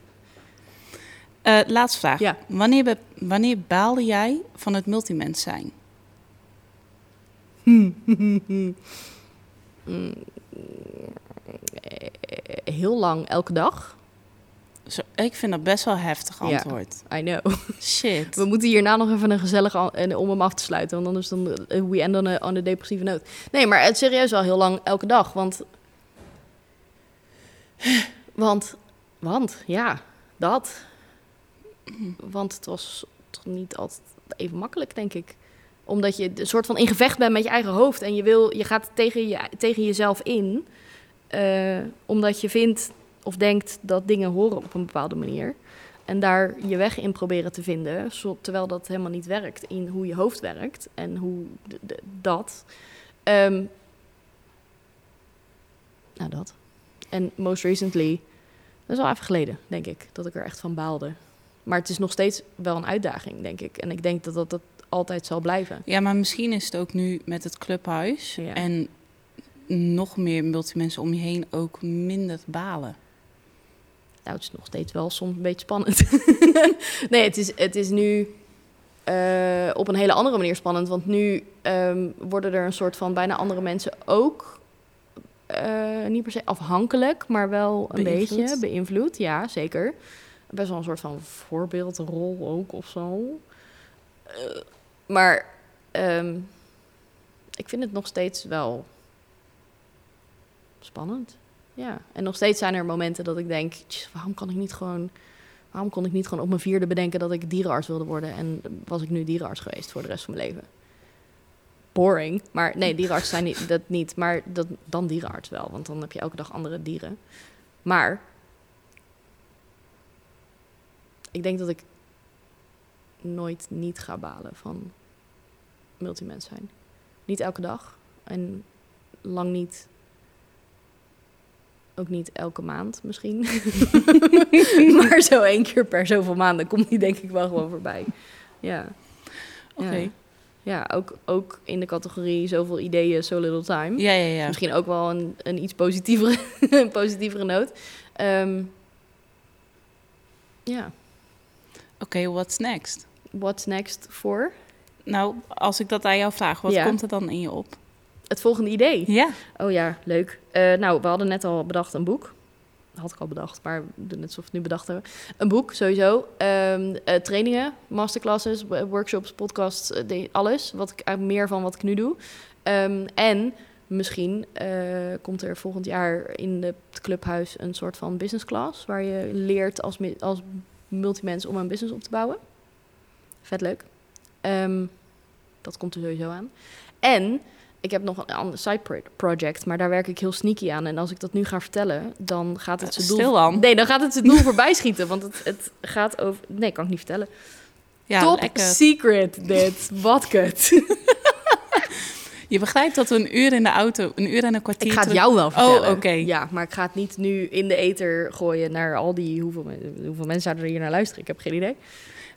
Speaker 2: Eh, laatste vraag.
Speaker 1: Ja.
Speaker 2: Wanneer, wanneer baalde jij van het multimens zijn?
Speaker 1: Mm, eh, heel lang, elke dag.
Speaker 2: Zo, ik vind dat best wel heftig
Speaker 1: Ja.
Speaker 2: antwoord.
Speaker 1: I know.
Speaker 2: Shit.
Speaker 1: We moeten hierna nog even een gezellig en om hem af te sluiten, want anders dan eh, we end on a, on a depressieve noot. Nee, maar het serieus wel heel lang elke dag, want want want ja, dat. Want het was toch niet altijd even makkelijk, denk ik. Omdat je een soort van in gevecht bent met je eigen hoofd en je wil je gaat tegen je tegen jezelf in, eh, omdat je vindt of denkt dat dingen horen op een bepaalde manier. En daar je weg in proberen te vinden, terwijl dat helemaal niet werkt in hoe je hoofd werkt en hoe dat. Ehm, nou, dat. En most recently, dat is al even geleden, denk ik, dat ik er echt van baalde. Maar het is nog steeds wel een uitdaging, denk ik. En ik denk dat dat, dat altijd zal blijven.
Speaker 2: Ja, maar misschien is het ook nu met het clubhuis
Speaker 1: Ja.
Speaker 2: en nog meer multimensen om je heen ook minder balen.
Speaker 1: Nou, het is nog steeds wel soms een beetje spannend. nee, het is, het is nu eh, op een hele andere manier spannend. Want nu ehm, worden er een soort van bijna andere mensen ook... eh, niet per se afhankelijk, maar wel een
Speaker 2: Beïnvloed.
Speaker 1: beetje beïnvloed. Ja, zeker. Best wel een soort van voorbeeldrol ook of zo. Eh, maar ehm, ik vind het nog steeds wel spannend. Ja, en nog steeds zijn er momenten dat ik denk, "Tjus, waarom kan ik niet gewoon, waarom kon ik niet gewoon op mijn vierde bedenken dat ik dierenarts wilde worden en was ik nu dierenarts geweest voor de rest van mijn leven? Boring, maar nee, dierenarts zijn niet, dat niet, maar dat, dan dierenarts wel, want dan heb je elke dag andere dieren. Maar ik denk dat ik nooit niet ga balen van multimens zijn. Niet elke dag en lang niet. Ook niet elke maand misschien. maar zo één keer per zoveel maanden komt die denk ik wel gewoon voorbij. Ja.
Speaker 2: Oké.
Speaker 1: Ja, ja ook, ook in de categorie zoveel ideeën, so little time.
Speaker 2: Ja, ja, ja.
Speaker 1: Misschien ook wel een, een iets positievere, een positievere noot. Ehm, ja,
Speaker 2: Oké, what's next?
Speaker 1: what's next voor?
Speaker 2: Nou, als ik dat aan jou vraag, wat
Speaker 1: Ja.
Speaker 2: komt er dan in je op?
Speaker 1: Het volgende idee.
Speaker 2: Ja.
Speaker 1: Oh ja, leuk. Eh, nou, we hadden net al bedacht een boek. Dat had ik al bedacht, maar net alsof we het nu bedacht hebben. Een boek, sowieso. Ehm, eh, trainingen, masterclasses, wo- workshops, podcasts, eh, de- alles. Wat ik, meer van wat ik nu doe. Ehm, en misschien komt er volgend jaar in de- het clubhuis een soort van business class... waar je leert als, als multimens om een business op te bouwen. Vet leuk. Ehm, dat komt er sowieso aan. En ik heb nog een ander side pro- project, maar daar werk ik heel sneaky aan. En als ik dat nu ga vertellen, dan gaat het
Speaker 2: Eh,
Speaker 1: zijn doel...
Speaker 2: stil dan.
Speaker 1: Nee, dan gaat het zijn doel voorbij schieten. Want het, het gaat over... Nee, kan ik niet vertellen.
Speaker 2: Ja,
Speaker 1: Top
Speaker 2: lekker.
Speaker 1: secret dit. Wat kut.
Speaker 2: Je begrijpt dat we een uur in de auto, een uur en een kwartier
Speaker 1: Ik ga het
Speaker 2: terug-
Speaker 1: jou wel vertellen.
Speaker 2: Oh, oké.
Speaker 1: Ja, maar ik ga het niet nu in de ether gooien naar al die... Hoeveel, hoeveel mensen zouden er hier naar luisteren? Ik heb geen idee.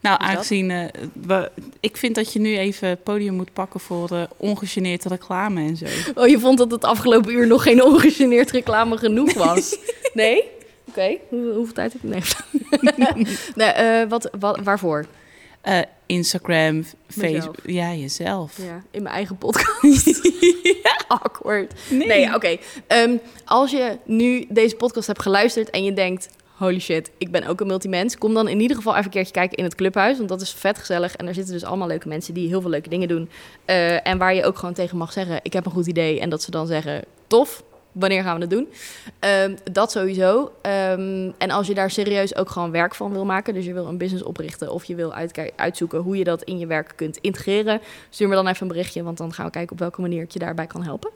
Speaker 2: Nou, aangezien eh, we, ik vind dat je nu even het podium moet pakken voor eh ongegeneerd reclame en zo.
Speaker 1: Oh, je vond dat het afgelopen uur nog geen ongegeneerd reclame genoeg was? Nee? Oké. Hoe, hoeveel tijd heb ik? Nee. nee eh, wat, wat, waarvoor?
Speaker 2: Instagram, Facebook. Ja, jezelf.
Speaker 1: Ja, in mijn eigen podcast. Awkward. Nee, oké. Ehm, als je nu deze podcast hebt geluisterd en je denkt... Holy shit, ik ben ook een multimens. Kom dan in ieder geval even een keertje kijken in het clubhuis. Want dat is vet gezellig. En daar zitten dus allemaal leuke mensen die heel veel leuke dingen doen. Eh, en waar je ook gewoon tegen mag zeggen... ik heb een goed idee. En dat ze dan zeggen, tof, wanneer gaan we het doen? Ehm, dat sowieso. Ehm, en als je daar serieus ook gewoon werk van wil maken... dus je wil een business oprichten... of je wil uitzoeken hoe je dat in je werk kunt integreren... stuur me dan even een berichtje... want dan gaan we kijken op welke manier ik je daarbij kan helpen.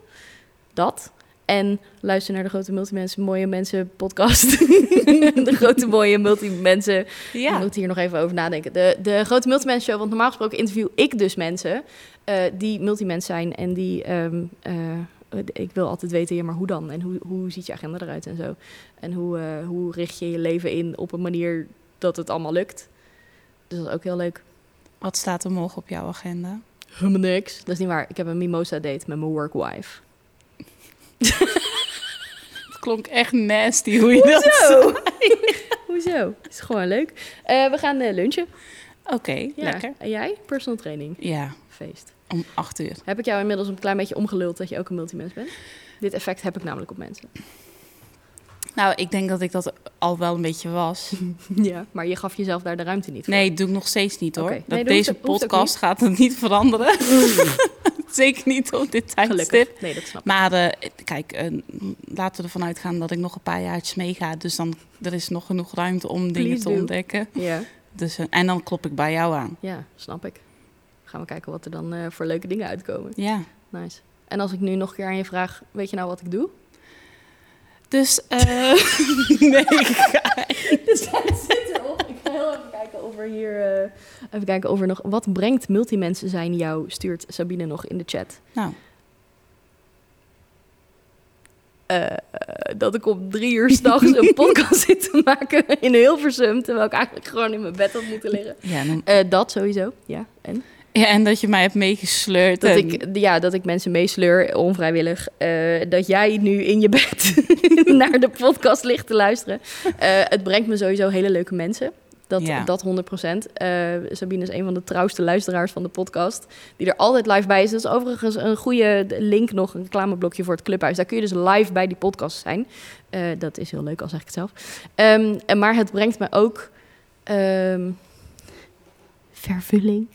Speaker 1: Dat. En luister naar de Grote Multimensen, Mooie Mensen podcast. de Grote Mooie Multimensen. Ik
Speaker 2: Ja.
Speaker 1: moet hier nog even over nadenken. De, de Grote Multimensen Show, want normaal gesproken interview ik dus mensen... eh, die multimens zijn en die... ehm, eh, ik wil altijd weten, ja, maar hoe dan? En hoe, hoe ziet je agenda eruit en zo? En hoe, eh, hoe richt je je leven in op een manier dat het allemaal lukt? Dus dat is ook heel leuk.
Speaker 2: Wat staat er morgen op jouw agenda?
Speaker 1: Helemaal niks. Dat is niet waar. Ik heb een mimosa date met mijn workwife.
Speaker 2: Het klonk echt nasty hoe je dat
Speaker 1: Hoezo? Hoezo? Is gewoon leuk. Eh, we gaan eh, lunchen.
Speaker 2: Oké,
Speaker 1: Ja.
Speaker 2: lekker.
Speaker 1: En jij? Personal training.
Speaker 2: Ja,
Speaker 1: Feest.
Speaker 2: om acht uur.
Speaker 1: Heb ik jou inmiddels een klein beetje omgeluld dat je ook een multimens bent? Dit effect heb ik namelijk op mensen.
Speaker 2: Nou, ik denk dat ik dat al wel een beetje was.
Speaker 1: Ja. Maar je gaf jezelf daar de ruimte niet voor.
Speaker 2: Nee, doe ik nog steeds niet hoor. Dat
Speaker 1: Nee, dat
Speaker 2: deze podcast gaat het niet veranderen. Zeker niet op dit tijdstip.
Speaker 1: Gelukkig. Nee, dat snap ik.
Speaker 2: Maar eh, kijk, eh, laten we ervan uitgaan dat ik nog een paar jaartjes meega. Dus dan er is nog genoeg ruimte om dingen te
Speaker 1: do.
Speaker 2: ontdekken.
Speaker 1: Ja.
Speaker 2: Dus, eh, en dan klop ik bij jou aan.
Speaker 1: ja, snap ik. Gaan we kijken wat er dan voor leuke dingen uitkomen.
Speaker 2: Ja.
Speaker 1: Nice. En als ik nu nog een keer aan je vraag, weet je nou wat ik doe?
Speaker 2: Dus, eh nee,
Speaker 1: De tijd zit erop. Ik ga heel even kijken of er hier... eh, even kijken of er nog... Wat brengt multimensen zijn jou, stuurt Sabine nog in de chat.
Speaker 2: nou,
Speaker 1: Eh, dat ik om drie uur s'nachts een podcast zit te maken in Hilversum... terwijl ik eigenlijk gewoon in mijn bed had moeten liggen.
Speaker 2: ja, dan,
Speaker 1: Eh, dat sowieso, ja. En?
Speaker 2: Ja, en dat je mij hebt meegesleurd.
Speaker 1: Dat
Speaker 2: en-
Speaker 1: ik, ja, dat ik mensen meesleur, onvrijwillig. Eh, dat jij nu in je bed naar de podcast ligt te luisteren. Eh, het brengt me sowieso hele leuke mensen. Dat,
Speaker 2: Ja.
Speaker 1: dat 100%. Eh, Sabine is een van de trouwste luisteraars van de podcast. Die er altijd live bij is. Dat is overigens een goede link nog, een reclameblokje voor het clubhuis. Daar kun je dus live bij die podcast zijn. Dat is heel leuk, al zeg ik het zelf. Ehm, en maar het brengt me ook ehm, vervulling.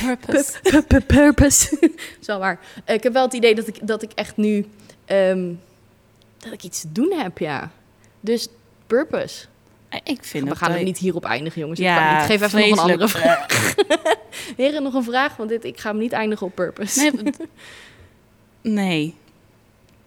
Speaker 2: Purpose.
Speaker 1: Pu- pu- pu- Purpose. is wel waar. Eh, ik heb wel het idee dat ik, dat ik echt nu... ehm, dat ik iets te doen heb, ja. Dus purpose.
Speaker 2: Ik vind
Speaker 1: We gaan het niet hierop eindigen, jongens. Ik, kan geef even nog een andere vraag. Heren, nog een vraag, want dit, ik ga hem niet eindigen op purpose.
Speaker 2: Nee, nee.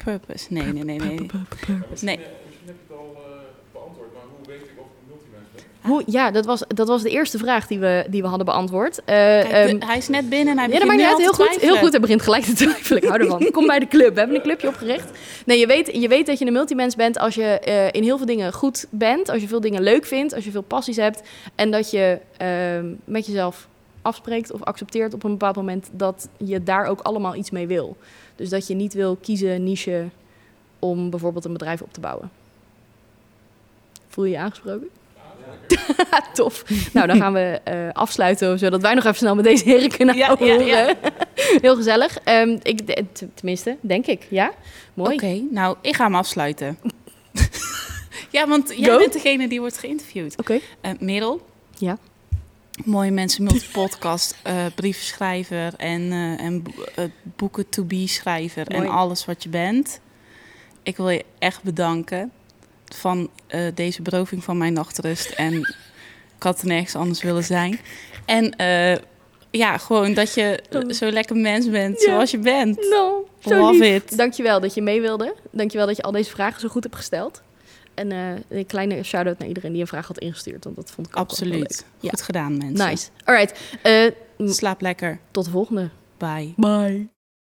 Speaker 2: Purpose. Nee, nee, nee, nee.
Speaker 1: Purpose.
Speaker 2: Nee.
Speaker 3: Misschien heb je het al eh, beantwoord, maar hoe weet ik of ik een multimens
Speaker 1: Hoe, ja, dat was, dat was de eerste vraag die we, die we hadden beantwoord. Eh,
Speaker 2: Kijk,
Speaker 1: ehm,
Speaker 2: hij is net binnen en hij
Speaker 1: ja, dat
Speaker 2: begint
Speaker 1: maakt niet
Speaker 2: nu
Speaker 1: uit. Heel goed, heel goed. Hij begint gelijk te twijfelen. Ik hou ervan. Kom bij de club. We hebben een clubje opgericht. Nee, je weet, je weet dat je een multimens bent als je eh, in heel veel dingen goed bent. Als je veel dingen leuk vindt. Als je veel passies hebt. En dat je ehm, met jezelf afspreekt of accepteert op een bepaald moment dat je daar ook allemaal iets mee wil. Dus dat je niet wil kiezen niche om bijvoorbeeld een bedrijf op te bouwen. Voel je je aangesproken? Tof. Nou, dan gaan we eh, afsluiten, zodat wij nog even snel met deze heren kunnen
Speaker 2: Ja,
Speaker 1: ja. Heel gezellig. Ehm, ik, tenminste, denk ik. Ja, mooi.
Speaker 2: Oké, nou, ik ga hem afsluiten. ja, want jij
Speaker 1: Go.
Speaker 2: bent degene die wordt geïnterviewd.
Speaker 1: Oké.
Speaker 2: Eh Merel,
Speaker 1: Ja.
Speaker 2: Mooie Mensen Multipodcast, eh briefschrijver en, en bo- boeken to be schrijver en alles wat je bent. Ik wil je echt bedanken van eh, deze beroving van mijn nachtrust en ik had er nergens anders willen zijn. En eh, ja, gewoon dat je eh, zo lekker mens bent
Speaker 1: Ja.
Speaker 2: zoals je bent.
Speaker 1: Zo
Speaker 2: Love
Speaker 1: lief.
Speaker 2: it.
Speaker 1: Dankjewel dat je mee wilde. Dankjewel dat je al deze vragen zo goed hebt gesteld. En eh, een kleine shout-out naar iedereen die een vraag had ingestuurd. Want dat vond ik ook wel heel
Speaker 2: Absoluut.
Speaker 1: Ja.
Speaker 2: Goed gedaan, mensen.
Speaker 1: Nice. Alright. Eh, m-
Speaker 2: Slaap lekker.
Speaker 1: tot de volgende.
Speaker 2: Bye.
Speaker 1: Bye.